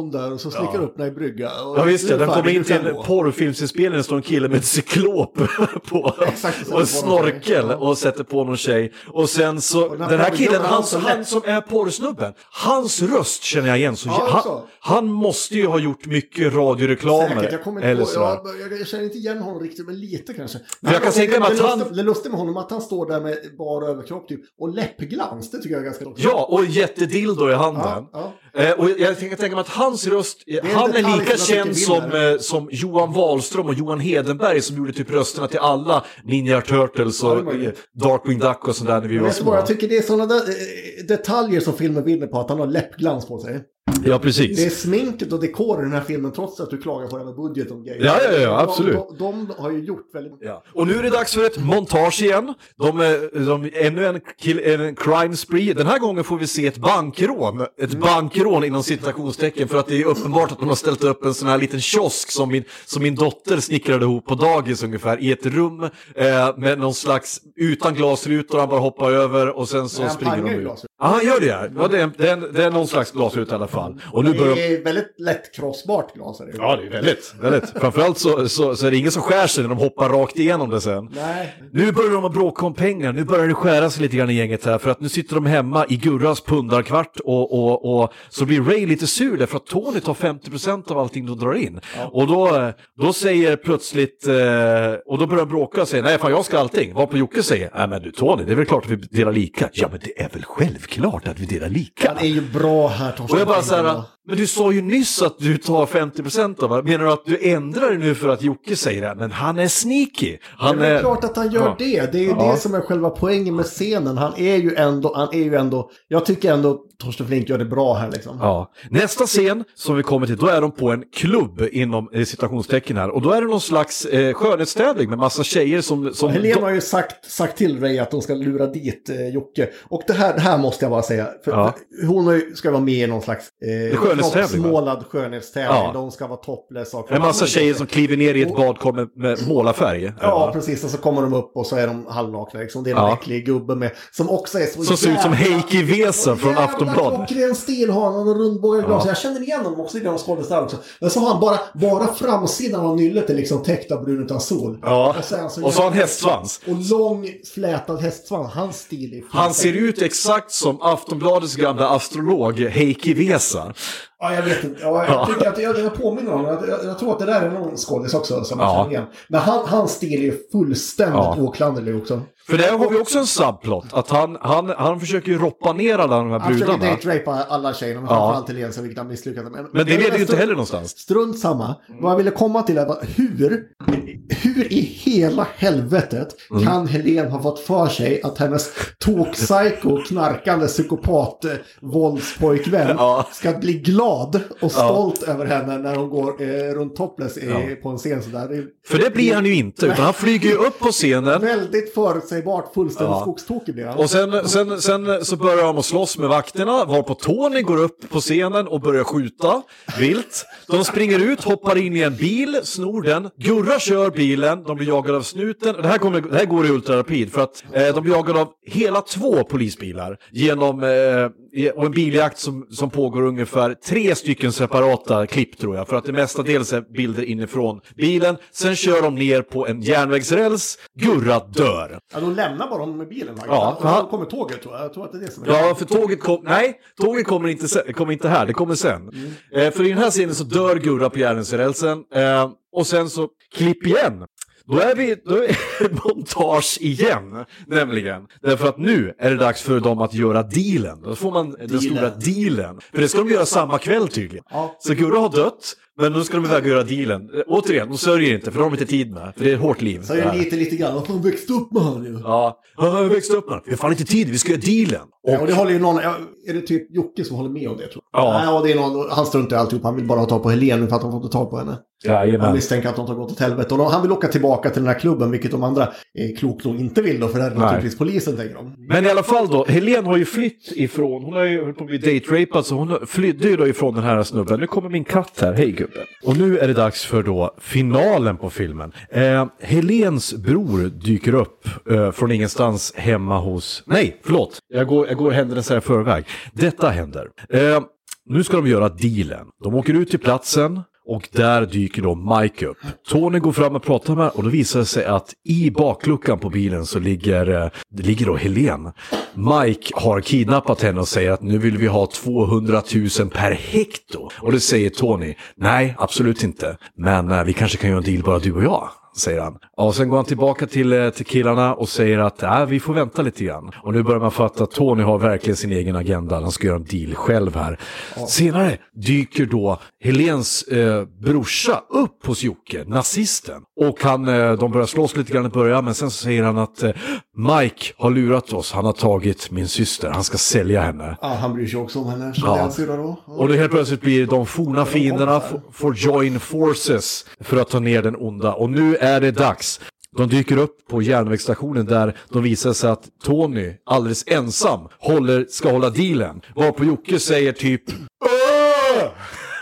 [SPEAKER 5] praktstånd där och så slickar
[SPEAKER 4] Ja.
[SPEAKER 5] upp den i brygga. Och
[SPEAKER 4] Ja visst ja, den kommer in till en porrfilmsinspelning, står en kille med ett cyklop på och en
[SPEAKER 5] någon
[SPEAKER 4] snorkel
[SPEAKER 5] Ja.
[SPEAKER 4] och sätter på någon tjej. Och sen så,
[SPEAKER 5] den här
[SPEAKER 4] den här killen,
[SPEAKER 5] han
[SPEAKER 4] han,
[SPEAKER 5] som
[SPEAKER 4] är porrsnubben, hans röst känner jag igen. Så
[SPEAKER 5] Ja,
[SPEAKER 4] han, han måste ju ha gjort mycket radioreklamer.
[SPEAKER 5] Säkert, jag
[SPEAKER 4] eller
[SPEAKER 5] på, jag, jag, känner inte igen honom riktigt, men lite kanske.
[SPEAKER 4] För jag kan tänka mig att han-
[SPEAKER 5] det lustiga med honom att han står där med bara överkropp typ, och läppglans, det tycker jag är ganska roligt.
[SPEAKER 4] Ja, och jättedildo i handen.
[SPEAKER 5] Ja,
[SPEAKER 4] Eh, och jag tänker tänka mig att hans röst,
[SPEAKER 5] en
[SPEAKER 4] han är lika
[SPEAKER 5] jag
[SPEAKER 4] känd som, eh, som Johan Wahlström och Johan Hedenberg som gjorde typ rösterna till alla Ninja Turtles och eh, Darkwing Duck och sådär när vi
[SPEAKER 5] Jag,
[SPEAKER 4] var små.
[SPEAKER 5] jag tycker det är sådana där, detaljer som filmen vinner på, att han har läppglans på sig.
[SPEAKER 4] Ja, precis.
[SPEAKER 5] Det är sminket och dekoren i den här filmen, trots att du klagar på det med budget och grejer.
[SPEAKER 4] Ja, ja, ja, absolut.
[SPEAKER 5] De, de, de har ju gjort väldigt
[SPEAKER 4] Ja. Och nu är det dags för ett montage igen. De, är- de, ännu en, kill, en crime spree. Den här gången får vi se ett bankrån. Ett bankrån inom citationstecken för att det är uppenbart att de har ställt upp en sån här liten kiosk som min, som min dotter snickrade ihop på dagis ungefär i ett rum eh, med någon slags utan glasrutor han bara hoppar över och sen så springer de ut. Ja, han gör det ja det, är, det, är, det är någon slags glasruta i alla fall. Och nu börjar
[SPEAKER 5] Det är väldigt lätt krossbart glas. Är det.
[SPEAKER 4] Ja, det är väldigt, väldigt. Framförallt så, så, så är det ingen som skär sig när de hoppar rakt igenom det sen.
[SPEAKER 5] Nej.
[SPEAKER 4] Nu börjar de att bråka om pengar, nu börjar det skära sig lite grann i gänget här för att nu sitter de hemma i Gurras pundarkvart och, och, och så blir Ray lite sur därför att Tony tar 50% av allting de drar in. Och då, då säger plötsligt, eh, och då börjar de bråka och säger nej fan jag ska allting. Varpå Jocke säger, nej men du Tony det är väl klart att vi delar lika. Ja men det är väl självklart att vi delar lika.
[SPEAKER 5] Han är ju bra här, Torsten.
[SPEAKER 4] Och jag bara så här, men du sa ju nyss att du tar 50% av det. Menar du att du ändrar dig nu för att Jocke säger det? Men han är sneaky. Han
[SPEAKER 5] det är
[SPEAKER 4] är...
[SPEAKER 5] klart att han gör
[SPEAKER 4] Ja.
[SPEAKER 5] det. Det är ju
[SPEAKER 4] Ja.
[SPEAKER 5] det som är själva poängen med scenen. Han är ju ändå, han är ju ändå, jag tycker ändå Torsten Flink gör det bra här liksom.
[SPEAKER 4] Ja. Nästa scen som vi kommer till, då är de på en klubb inom eh, citationstecken här. Och då är det någon slags eh, skönhetstävling med massa tjejer som... som
[SPEAKER 5] Helena har ju sagt, sagt till Ray att de ska lura dit eh, Jocke. Och det här, det här måste jag bara säga. För,
[SPEAKER 4] Ja.
[SPEAKER 5] för hon ska vara med i någon slags... Eh,
[SPEAKER 4] skönhetstävling. va?
[SPEAKER 5] Uppmålad skönhetstävling.
[SPEAKER 4] Ja.
[SPEAKER 5] De ska vara topless. Och
[SPEAKER 4] En massa tjejer som kliver ner i ett badkar med, med målarfärg.
[SPEAKER 5] Ja, precis. Och så kommer de upp och så är de halvnakna. Liksom. Det är en
[SPEAKER 4] Ja.
[SPEAKER 5] äcklig gubbe med, som också är så
[SPEAKER 4] Som ser ut som
[SPEAKER 5] jävla-
[SPEAKER 4] Heikki Vesa från
[SPEAKER 5] Jävla
[SPEAKER 4] Aftonbladet.
[SPEAKER 5] klockren stil har han och rundbågade glas.
[SPEAKER 4] Ja.
[SPEAKER 5] Jag känner igen honom också i de skådespelare också. Men så har han bara, bara framsidan av nyllet är liksom täckt av brun utan sol.
[SPEAKER 4] Ja.
[SPEAKER 5] Och så, han
[SPEAKER 4] har han
[SPEAKER 5] jävla-
[SPEAKER 4] hästsvans.
[SPEAKER 5] Och lång flätad hästsvans. Hans stil är
[SPEAKER 4] Han ser ut exakt som Aftonbladets gamla astrolog Heikki Vesa.
[SPEAKER 5] Ja, jag vet inte. Ja, jag, tycker att jag, jag påminner om jag, jag, jag tror att det där är någon skådis också som jag
[SPEAKER 4] Ja.
[SPEAKER 5] känner igen. Men han, hans stil är fullständigt
[SPEAKER 4] Ja.
[SPEAKER 5] oklanderlig också.
[SPEAKER 4] För där har vi också en subplot, att han, han, han försöker ju roppa ner alla de här
[SPEAKER 5] Han försöker
[SPEAKER 4] brudarna.
[SPEAKER 5] date-rapa alla tjejerna, men
[SPEAKER 4] Ja.
[SPEAKER 5] framförallt Helene, vilket han misslyckades med.
[SPEAKER 4] Men det leder ju inte heller någonstans.
[SPEAKER 5] Strunt samma. Vad jag ville komma till är hur, hur i hela helvetet
[SPEAKER 4] Mm.
[SPEAKER 5] kan Helen ha fått för sig att hennes tok-psycho, knarkande psykopat våldspojkvän
[SPEAKER 4] Ja.
[SPEAKER 5] ska bli glad och stolt över henne när hon går eh, runt topless i,
[SPEAKER 4] Ja.
[SPEAKER 5] på en scen sådär.
[SPEAKER 4] För det blir han ju inte, utan han flyger ju upp på scenen.
[SPEAKER 5] väldigt förutsägbart, fullständigt
[SPEAKER 4] Ja.
[SPEAKER 5] skogstokig blir han.
[SPEAKER 4] Och sen, sen, sen så börjar de att slåss med vakterna, varpå Tony går upp på scenen och börjar skjuta vilt. De springer ut, hoppar in i en bil, snor den. Gurra kör bilen, de blir jagade av snuten. Det här, kommer, det här går i ultrarapid för att eh, de blir jagade av hela två polisbilar genom eh, och en biljakt som, som pågår ungefär tre stycken separata klipp tror jag. För att det mestadels är bilder inifrån bilen. Sen kör de ner på en järnvägsräls, Gurra dör.
[SPEAKER 5] Ja, de lämnar bara honom med bilen.
[SPEAKER 4] Ja, för han-
[SPEAKER 5] kommer tåget tror jag. Jag tror att det är det som är
[SPEAKER 4] Ja, för tåget kom... Nej, tåget kommer inte, se- kommer inte här, det kommer sen. Eh, för i den här scenen så dör Gurra på järnvägsrälsen. Eh, och sen så, klipp igen. Då är vi, då är montage igen, nämligen. Därför att nu är det dags för dem att göra dealen. Då får man den stora dealen. För det ska de göra samma kväll tydligen.
[SPEAKER 5] Ja.
[SPEAKER 4] Så Gurra har dött, men nu ska de iväg och göra dealen. Eh, återigen, de sörjer inte, för det har de inte tid med. För det är ett hårt liv.
[SPEAKER 5] Det lite, lite grann. Att man växte upp med honom ju.
[SPEAKER 4] Ja, jag har växt upp med det. Vi har fan inte tid, vi ska göra dealen.
[SPEAKER 5] Ja, och det håller ju någon, ja, är det typ Jocke som håller med om det tror jag?
[SPEAKER 4] Ja.
[SPEAKER 5] Och det är någon, han struntar i alltihop, han vill bara ha tag på Helene för att han får inte tag på henne. Han
[SPEAKER 4] Jajamän.
[SPEAKER 5] misstänker att de har gått åt helvete. Och han vill åka tillbaka till den här klubben, vilket de andra eh, klokt nog inte vill då, för det är
[SPEAKER 4] Nej.
[SPEAKER 5] naturligtvis polisen, tänker de.
[SPEAKER 4] Men i alla fall då, Helen har ju flytt ifrån, hon har ju hållit på att bli date-rapad så hon flydde ju då ifrån den här snubben. Nu kommer min katt här, hej gubben. Och nu är det dags för då finalen på filmen. Eh, Helens bror dyker upp eh, från ingenstans hemma hos, nej förlåt, jag går, jag går händelserna i förväg. Detta händer. Eh, nu ska de göra dealen. De åker ut till platsen. Och där dyker då Mike upp. Tony går fram och pratar med och då visar det sig att i bakluckan på bilen så ligger, eh, det ligger då Helen. Mike har kidnappat henne och säger att nu vill vi ha 200 000 per hekto. Och det säger Tony, nej absolut inte. Men eh, vi kanske kan göra en deal bara du och jag. Säger han. Och sen går han tillbaka till, eh, till killarna och säger att äh, vi får vänta lite grann. Och nu börjar man fatta att Tony har verkligen sin egen agenda. Han ska göra en deal själv här. Senare dyker då Helens eh, brorsa upp hos Jocke, nazisten. Och han, eh, de börjar slåss lite grann i början, men sen så säger han att eh, Mike har lurat oss. Han har tagit min syster. Han ska sälja henne.
[SPEAKER 5] Ja, han bryr sig också om henne.
[SPEAKER 4] Ja.
[SPEAKER 5] då.
[SPEAKER 4] Och då helt plötsligt blir de forna fienderna får join forces för att ta ner den onda. Och nu är det dags. De dyker upp på järnvägsstationen där de visar sig att Tony alldeles ensam håller, ska hålla dealen. Varpå Jocke säger typ "Åh!"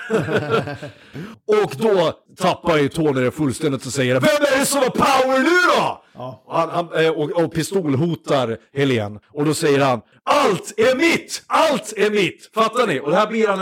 [SPEAKER 4] Och då tappar ju Tony det fullständigt och säger Vem är det som har power nu då? Och, han, han, eh, och, och pistolhotar Helen. Och då säger han Allt är mitt! Allt är mitt! Fattar ni? Och här blir han,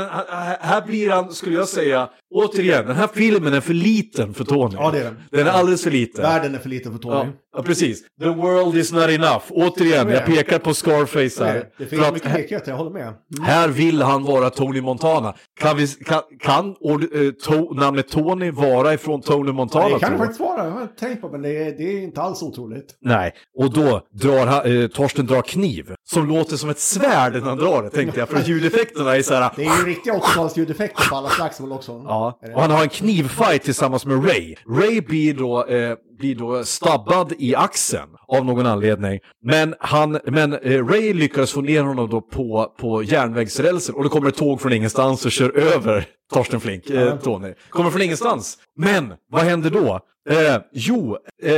[SPEAKER 4] här, blir han, skulle jag säga, återigen, den här filmen är för liten för Tony.
[SPEAKER 5] Ja, det är den.
[SPEAKER 4] Den är alldeles för liten.
[SPEAKER 5] Världen är för liten för Tony.
[SPEAKER 4] Ja, ja, precis. The world is not enough. Återigen, jag pekar på Scarface här.
[SPEAKER 5] Det finns
[SPEAKER 4] att
[SPEAKER 5] mycket likheter, jag håller med.
[SPEAKER 4] här vill han vara Tony Montana. Kan, vi, kan, kan ord, eh, to, namnet Tony vara ifrån Tony Montana?
[SPEAKER 5] det kan det faktiskt vara, jag har tänkt på men det är, det är inte alls otroligt.
[SPEAKER 4] Nej, och då drar han, eh, Torsten drar kniv som låter som ett svärd när han drar det tänkte jag. För ljudeffekterna är så här.
[SPEAKER 5] Det är ju riktiga 80-tals ljudeffekter på alla slagsmål också.
[SPEAKER 4] Ja, och han har en knivfight tillsammans med Ray. Ray blir då, eh, blir då stabbad i axeln av någon anledning. Men, han, men eh, Ray lyckas få ner honom då på, på järnvägsrälsen och då kommer ett tåg från ingenstans och kör över Torsten Flink, eh, Tony. Kommer från ingenstans. Men vad händer då? Eh, jo, eh,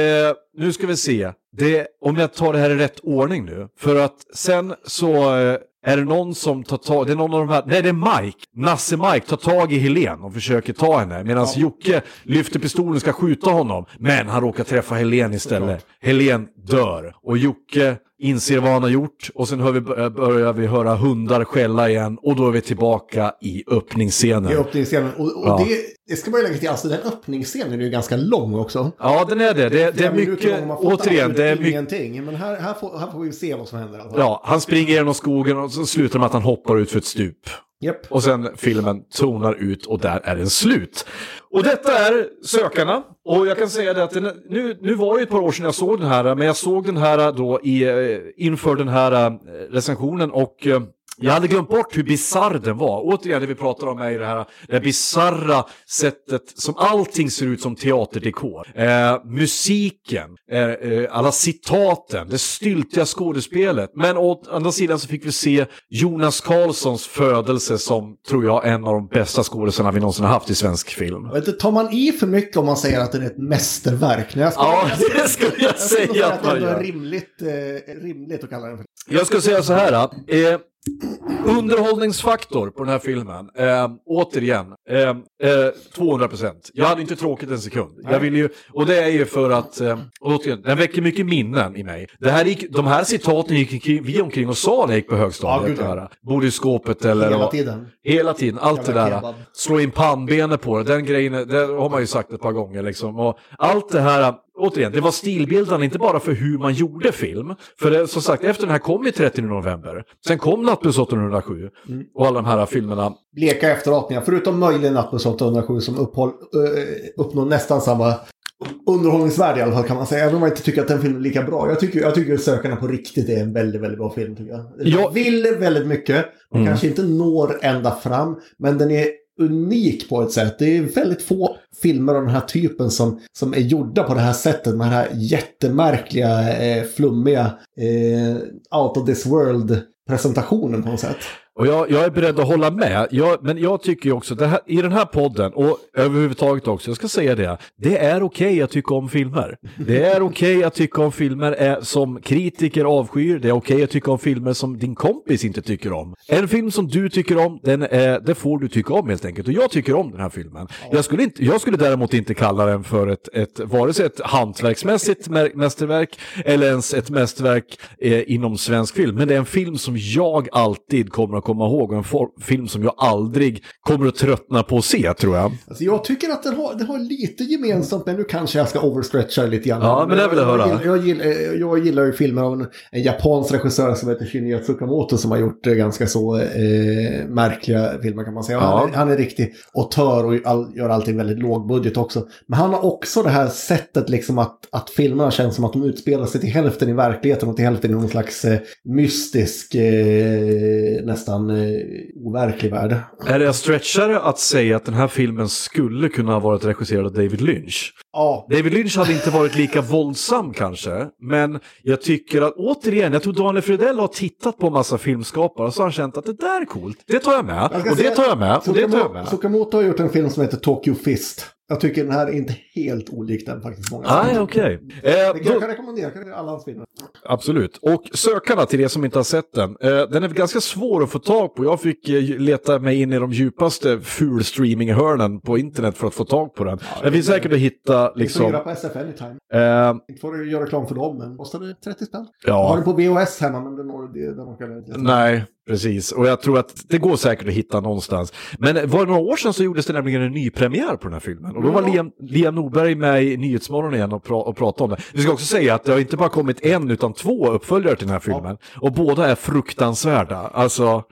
[SPEAKER 4] nu ska vi se. Det, om jag tar det här i rätt ordning nu. För att sen så eh, är det någon som tar tag, det är någon av de här, nej det är Mike, Nasse Mike tar tag i Helen och försöker ta henne. Medan Jocke lyfter pistolen och ska skjuta honom. Men han råkar träffa Helen istället. Helen dör. Och Jocke inser vad han har gjort och sen hör vi, börjar vi höra hundar skälla igen och då är vi tillbaka i öppningsscenen.
[SPEAKER 5] I öppningsscenen. Och, och
[SPEAKER 4] Ja.
[SPEAKER 5] det, det ska man ju lägga till, alltså den öppningsscenen är ju ganska lång också.
[SPEAKER 4] Ja, den är det. Det, det är
[SPEAKER 5] Flera minuter
[SPEAKER 4] mycket, återigen, det är mycket.
[SPEAKER 5] Ingenting, men här, här, får, här får vi se vad som händer. fall.
[SPEAKER 4] Ja, han springer genom skogen och så slutar det med att han hoppar ut för ett stup.
[SPEAKER 5] Yep.
[SPEAKER 4] Och sen filmen tonar ut och där är den slut. Och detta är Sökarna. Och jag kan säga det att den, nu, nu var det ett par år sedan jag såg den här, men jag såg den här då i, eh, inför den här eh, recensionen och eh, jag hade glömt bort hur bisarr den var. Återigen, det vi pratar om är det här, det här bisarra sättet som allting ser ut som teaterdekor. Eh, musiken, eh, eh, alla citaten, det styltiga skådespelet. Men å andra sidan så fick vi se Jonas Karlssons födelse som, tror jag, en av de bästa skådespelarna vi någonsin har haft i svensk film.
[SPEAKER 5] Inte, tar man i för mycket om man säger att det är ett mästerverk? Nej, jag ska,
[SPEAKER 4] Ja, det skulle jag
[SPEAKER 5] jag skulle
[SPEAKER 4] säga att
[SPEAKER 5] det
[SPEAKER 4] man
[SPEAKER 5] ändå är
[SPEAKER 4] gör.
[SPEAKER 5] rimligt, eh, rimligt att kalla den för.
[SPEAKER 4] Jag ska säga så här. Eh, underhållningsfaktor på den här filmen. Eh, återigen, eh, eh, 200%. Jag hade inte tråkigt en sekund. Jag vill ju, och det är ju för att, eh, återigen, den väcker mycket minnen i mig. Det här gick, de här citaten gick vi omkring och sa när jag gick på högstadiet.
[SPEAKER 5] Ja,
[SPEAKER 4] det i skåpet eller...
[SPEAKER 5] Hela tiden.
[SPEAKER 4] Hela tiden, allt det där.
[SPEAKER 5] kebab.
[SPEAKER 4] Slå in pannbenet på det, den grejen, det har man ju sagt ett par gånger liksom. Och allt det här, återigen, det var stilbildande, inte bara för hur man gjorde film. För det, som sagt, efter den här kom ju 30 november. Sen kom Nattbuss 807
[SPEAKER 5] Mm.
[SPEAKER 4] och alla de här filmerna.
[SPEAKER 5] Bleka efterapningar, förutom möjligen Nattbuss 807 som upphåll, eh, uppnår nästan samma underhållningsvärde i alla fall kan man säga. Även om man inte tycker att den filmen är lika bra. Jag tycker, jag tycker att Sökarna på riktigt är en väldigt, väldigt bra film. Tycker jag. Den
[SPEAKER 4] Ja.
[SPEAKER 5] vill väldigt mycket. Den
[SPEAKER 4] Mm.
[SPEAKER 5] kanske inte når ända fram. Men den är unik på ett sätt. Det är väldigt få filmer av den här typen som, som är gjorda på det här sättet. Med den här jättemärkliga, eh, flummiga, eh, out of this world presentationen på något sätt.
[SPEAKER 4] Och jag, jag är beredd att hålla med, jag, men jag tycker ju också, det här, i den här podden och överhuvudtaget också, jag ska säga det, det är okej att tycka om filmer. Det är okej att tycka om filmer är, som kritiker avskyr, det är okej att tycka om filmer som din kompis inte tycker om. En film som du tycker om, den är, det får du tycka om helt enkelt. Och jag tycker om den här filmen. Jag skulle, inte, jag skulle däremot inte kalla den för ett, ett vare sig ett hantverksmässigt mästerverk eller ens ett mästerverk eh, inom svensk film. Men det är en film som jag alltid kommer att komma ihåg och en film som jag aldrig kommer att tröttna på att se tror jag.
[SPEAKER 5] Alltså jag tycker att den har, den har lite gemensamt, men nu kanske jag ska overstretcha lite grann.
[SPEAKER 4] Ja, men det vill jag höra.
[SPEAKER 5] Jag, jag, gillar, jag gillar ju filmer av en, en japansk regissör som heter Shinya Tsukamoto som har gjort eh, ganska så eh, märkliga filmer kan man säga.
[SPEAKER 4] Ja.
[SPEAKER 5] Han, är, han är riktig auteur och all, gör allting väldigt lågbudget också. Men han har också det här sättet liksom att, att filmerna känns som att de utspelar sig till hälften i verkligheten och till hälften i någon slags eh, mystisk, eh, nästan eh, overklig värld.
[SPEAKER 4] Är det stretchare att säga att den här filmen skulle kunna ha varit regisserad av David Lynch?
[SPEAKER 5] Ja,
[SPEAKER 4] David Lynch hade inte varit lika våldsam kanske, men jag tycker att återigen, jag tror Daniel Fredell har tittat på massa filmskapare och så har han känt att det där är coolt, det tar jag med,
[SPEAKER 5] Jag
[SPEAKER 4] och det tar jag med, och det tar jag med.
[SPEAKER 5] Tsukamoto har gjort en film som heter Tokyo Fist. Jag tycker den här är inte helt olik den faktiskt. Många
[SPEAKER 4] Nej, okej.
[SPEAKER 5] Kan
[SPEAKER 4] Eh,
[SPEAKER 5] jag
[SPEAKER 4] då-
[SPEAKER 5] kan rekommendera, jag kan rekommendera alla hans filmer.
[SPEAKER 4] Absolut. Och Sökarna till er som inte har sett den, eh, den är ganska svår att få tag på. Jag fick eh, leta mig in i de djupaste ful-streaming-hörnen på internet för att få tag på den. det finns säkert att hitta
[SPEAKER 5] Liksom. Hyra på SF Anytime.
[SPEAKER 4] Eh,
[SPEAKER 5] Inte får du göra reklam för dem, men kostar det 30 spänn? Jag har
[SPEAKER 4] ja,
[SPEAKER 5] den på VHS hemma, men den, den, den orkar jag inte.
[SPEAKER 4] nej, precis. Och jag tror att det går säkert att hitta någonstans. Men var det några år sedan så gjordes det nämligen en ny premiär på den här filmen. Och då var. Liam, Liam Norberg med i Nyhetsmorgon igen och, pra, och pratade om det. Vi ska också säga att det har inte bara kommit en utan två uppföljare till den här filmen. Och båda är fruktansvärda. Alltså,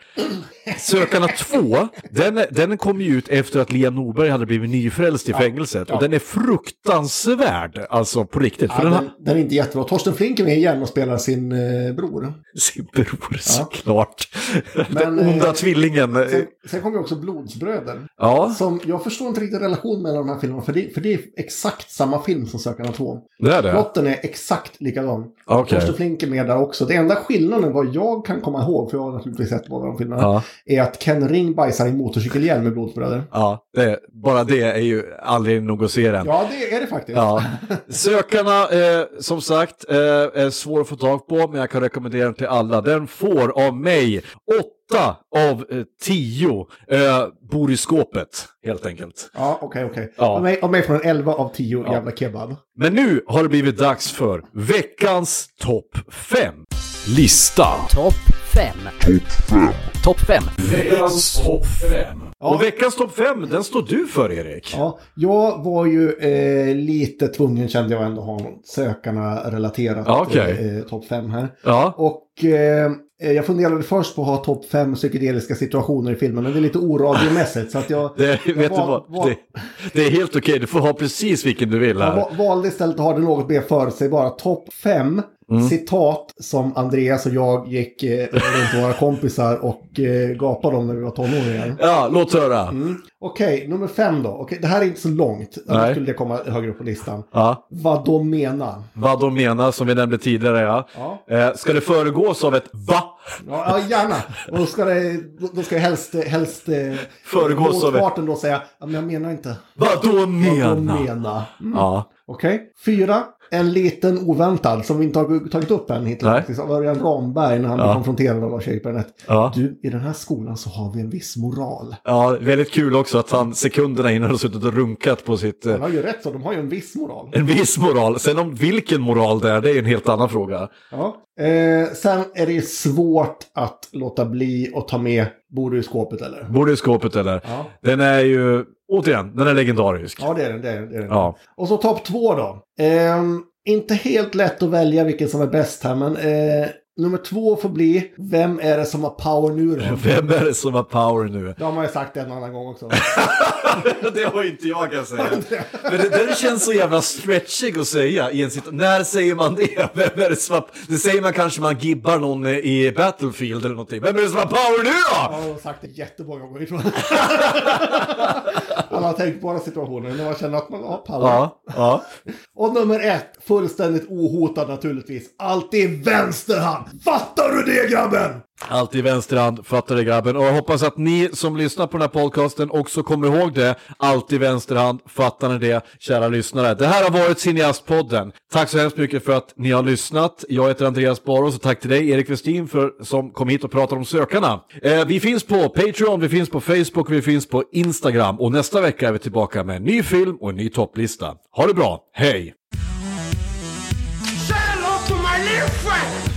[SPEAKER 4] Sökarna 2, den, den kom ju ut efter att Liam Norberg hade blivit nyfrälst i fängelset. Och den är fruktansvärd, alltså på riktigt. För
[SPEAKER 5] Ja,
[SPEAKER 4] den
[SPEAKER 5] den, den är inte jättebra. Torsten Flink är med igen och spelar sin eh, bror.
[SPEAKER 4] sin bror såklart. Den
[SPEAKER 5] Men,
[SPEAKER 4] onda
[SPEAKER 5] eh,
[SPEAKER 4] tvillingen.
[SPEAKER 5] Sen, sen kommer ju också Blodsbröder.
[SPEAKER 4] Ja,
[SPEAKER 5] Som, jag förstår inte riktigt relationen mellan de här filmerna, för det, för det är exakt samma film som Sökarna 2.
[SPEAKER 4] det är det.
[SPEAKER 5] Plotten är exakt likadan.
[SPEAKER 4] Okej.
[SPEAKER 5] Torsten Flink är med där också. Det enda skillnaden vad jag kan komma ihåg, för jag har naturligtvis sett båda de filmerna,
[SPEAKER 4] Ja.
[SPEAKER 5] Är att Ken Ring bajsar i en motorcykelhjälm med blodsbröder.
[SPEAKER 4] Ja, det, bara det är ju aldrig nog att se den.
[SPEAKER 5] Ja, det är det faktiskt.
[SPEAKER 4] Ja. Sökarna, eh, som sagt, eh, är svår att få tag på, men jag kan rekommendera den till alla. Den får av mig åtta av eh, tio eh, bor i skåpet, helt enkelt.
[SPEAKER 5] Ja, okej, okej.
[SPEAKER 4] Ja.
[SPEAKER 5] Av mig, av mig får en 11 av 10 jävla kebab.
[SPEAKER 4] Men nu har det blivit dags för veckans topp 5. Lista.
[SPEAKER 6] Topp 5. Topp 5.
[SPEAKER 4] Veckans topp 5. Och veckans topp 5, den står du för Erik.
[SPEAKER 5] Ja, jag var ju eh, lite tvungen kände jag ändå ha något sökarna-relaterat
[SPEAKER 4] Ja, okej.
[SPEAKER 5] eh, topp 5 här.
[SPEAKER 4] Ja.
[SPEAKER 5] Och eh, jag funderade först på att ha topp 5 psykedeliska situationer i filmen, men det är lite oradiomässigt. Så att jag,
[SPEAKER 4] Det,
[SPEAKER 5] jag
[SPEAKER 4] vet du
[SPEAKER 5] val-
[SPEAKER 4] vad?
[SPEAKER 5] val-
[SPEAKER 4] Det, det är helt okej, du får ha precis vilken du vill
[SPEAKER 5] jag
[SPEAKER 4] här.
[SPEAKER 5] va- valde istället att ha det något mer förutsägbara. Topp 5
[SPEAKER 4] Mm.
[SPEAKER 5] citat som Andreas och jag gick eh, runt våra kompisar och eh, gapade om när vi var tonåringar.
[SPEAKER 4] Ja, låt höra.
[SPEAKER 5] Mm. Okej, nummer fem då. Okej, det här är inte så långt. Annars skulle det komma högre upp på listan.
[SPEAKER 4] Ja.
[SPEAKER 5] Vad de menar.
[SPEAKER 4] Vad de menar, som vi nämnde tidigare, ja.
[SPEAKER 5] Ja.
[SPEAKER 4] Eh, ska det föregås av ett va?
[SPEAKER 5] Ja, gärna. Och då ska det, då- ska helst, helst eh,
[SPEAKER 4] Föregås av ett-
[SPEAKER 5] då säga, men jag menar inte.
[SPEAKER 4] Vad
[SPEAKER 5] Vad
[SPEAKER 4] menar?
[SPEAKER 5] de menar. Mm.
[SPEAKER 4] Ja.
[SPEAKER 5] Okej. Fyra. En liten oväntad som vi inte har tagit upp än hittills. Av Örjan Ramberg när han blev
[SPEAKER 4] Ja.
[SPEAKER 5] konfronterad av Lars-Erik Bernett.
[SPEAKER 4] Ja.
[SPEAKER 5] Du, i den här skolan så har vi en viss moral.
[SPEAKER 4] ja, väldigt kul också att han sekunderna innan har suttit och runkat på sitt...
[SPEAKER 5] Han har ju rätt så, de har ju en viss moral.
[SPEAKER 4] en viss moral. Sen om vilken moral det är, det är en helt annan fråga.
[SPEAKER 5] Ja. Eh, sen är det svårt att låta bli att ta med Bor du i skåpet eller?
[SPEAKER 4] Borde i skåpet eller?
[SPEAKER 5] Ja.
[SPEAKER 4] Den är ju, återigen, den är legendarisk.
[SPEAKER 5] Ja, det är den. Det är den, det är den.
[SPEAKER 4] Ja.
[SPEAKER 5] Och så topp två då. Ehm, inte helt lätt att välja vilken som är bäst här, men eh, nummer två får bli Vem är det som har power nu då?
[SPEAKER 4] Vem är det som har power nu?
[SPEAKER 5] Det har man ju sagt en annan gång också.
[SPEAKER 4] det har inte jag kan säga. Men det där känns så jävla stretchig att säga i en situation. När säger man det? Vem är det som har... Det säger man kanske man gibbar någon i Battlefield eller någonting. Vem är det som har power nu då?
[SPEAKER 5] Jag har sagt det jättemånga gånger tror jag. Alla den situationen när man känner att man har power.
[SPEAKER 4] Ja, ja.
[SPEAKER 5] Och nummer ett, fullständigt ohotad naturligtvis. Alltid vänsterhand. Fattar du det grabben?
[SPEAKER 4] Alltid vänsterhand, fattar det grabben. Och jag hoppas att ni som lyssnar på den här podcasten också kommer ihåg det. Alltid vänsterhand, fattar ni det, kära lyssnare. Det här har varit Cineastpodden. Tack så hemskt mycket för att ni har lyssnat. Jag heter Andreas Baros och tack till dig Erik Westin för, som kom hit och pratade om sökarna. Eh, vi finns på Patreon, vi finns på Facebook, vi finns på Instagram. Och nästa vecka är vi tillbaka med en ny film och en ny topplista. Ha det bra, hej!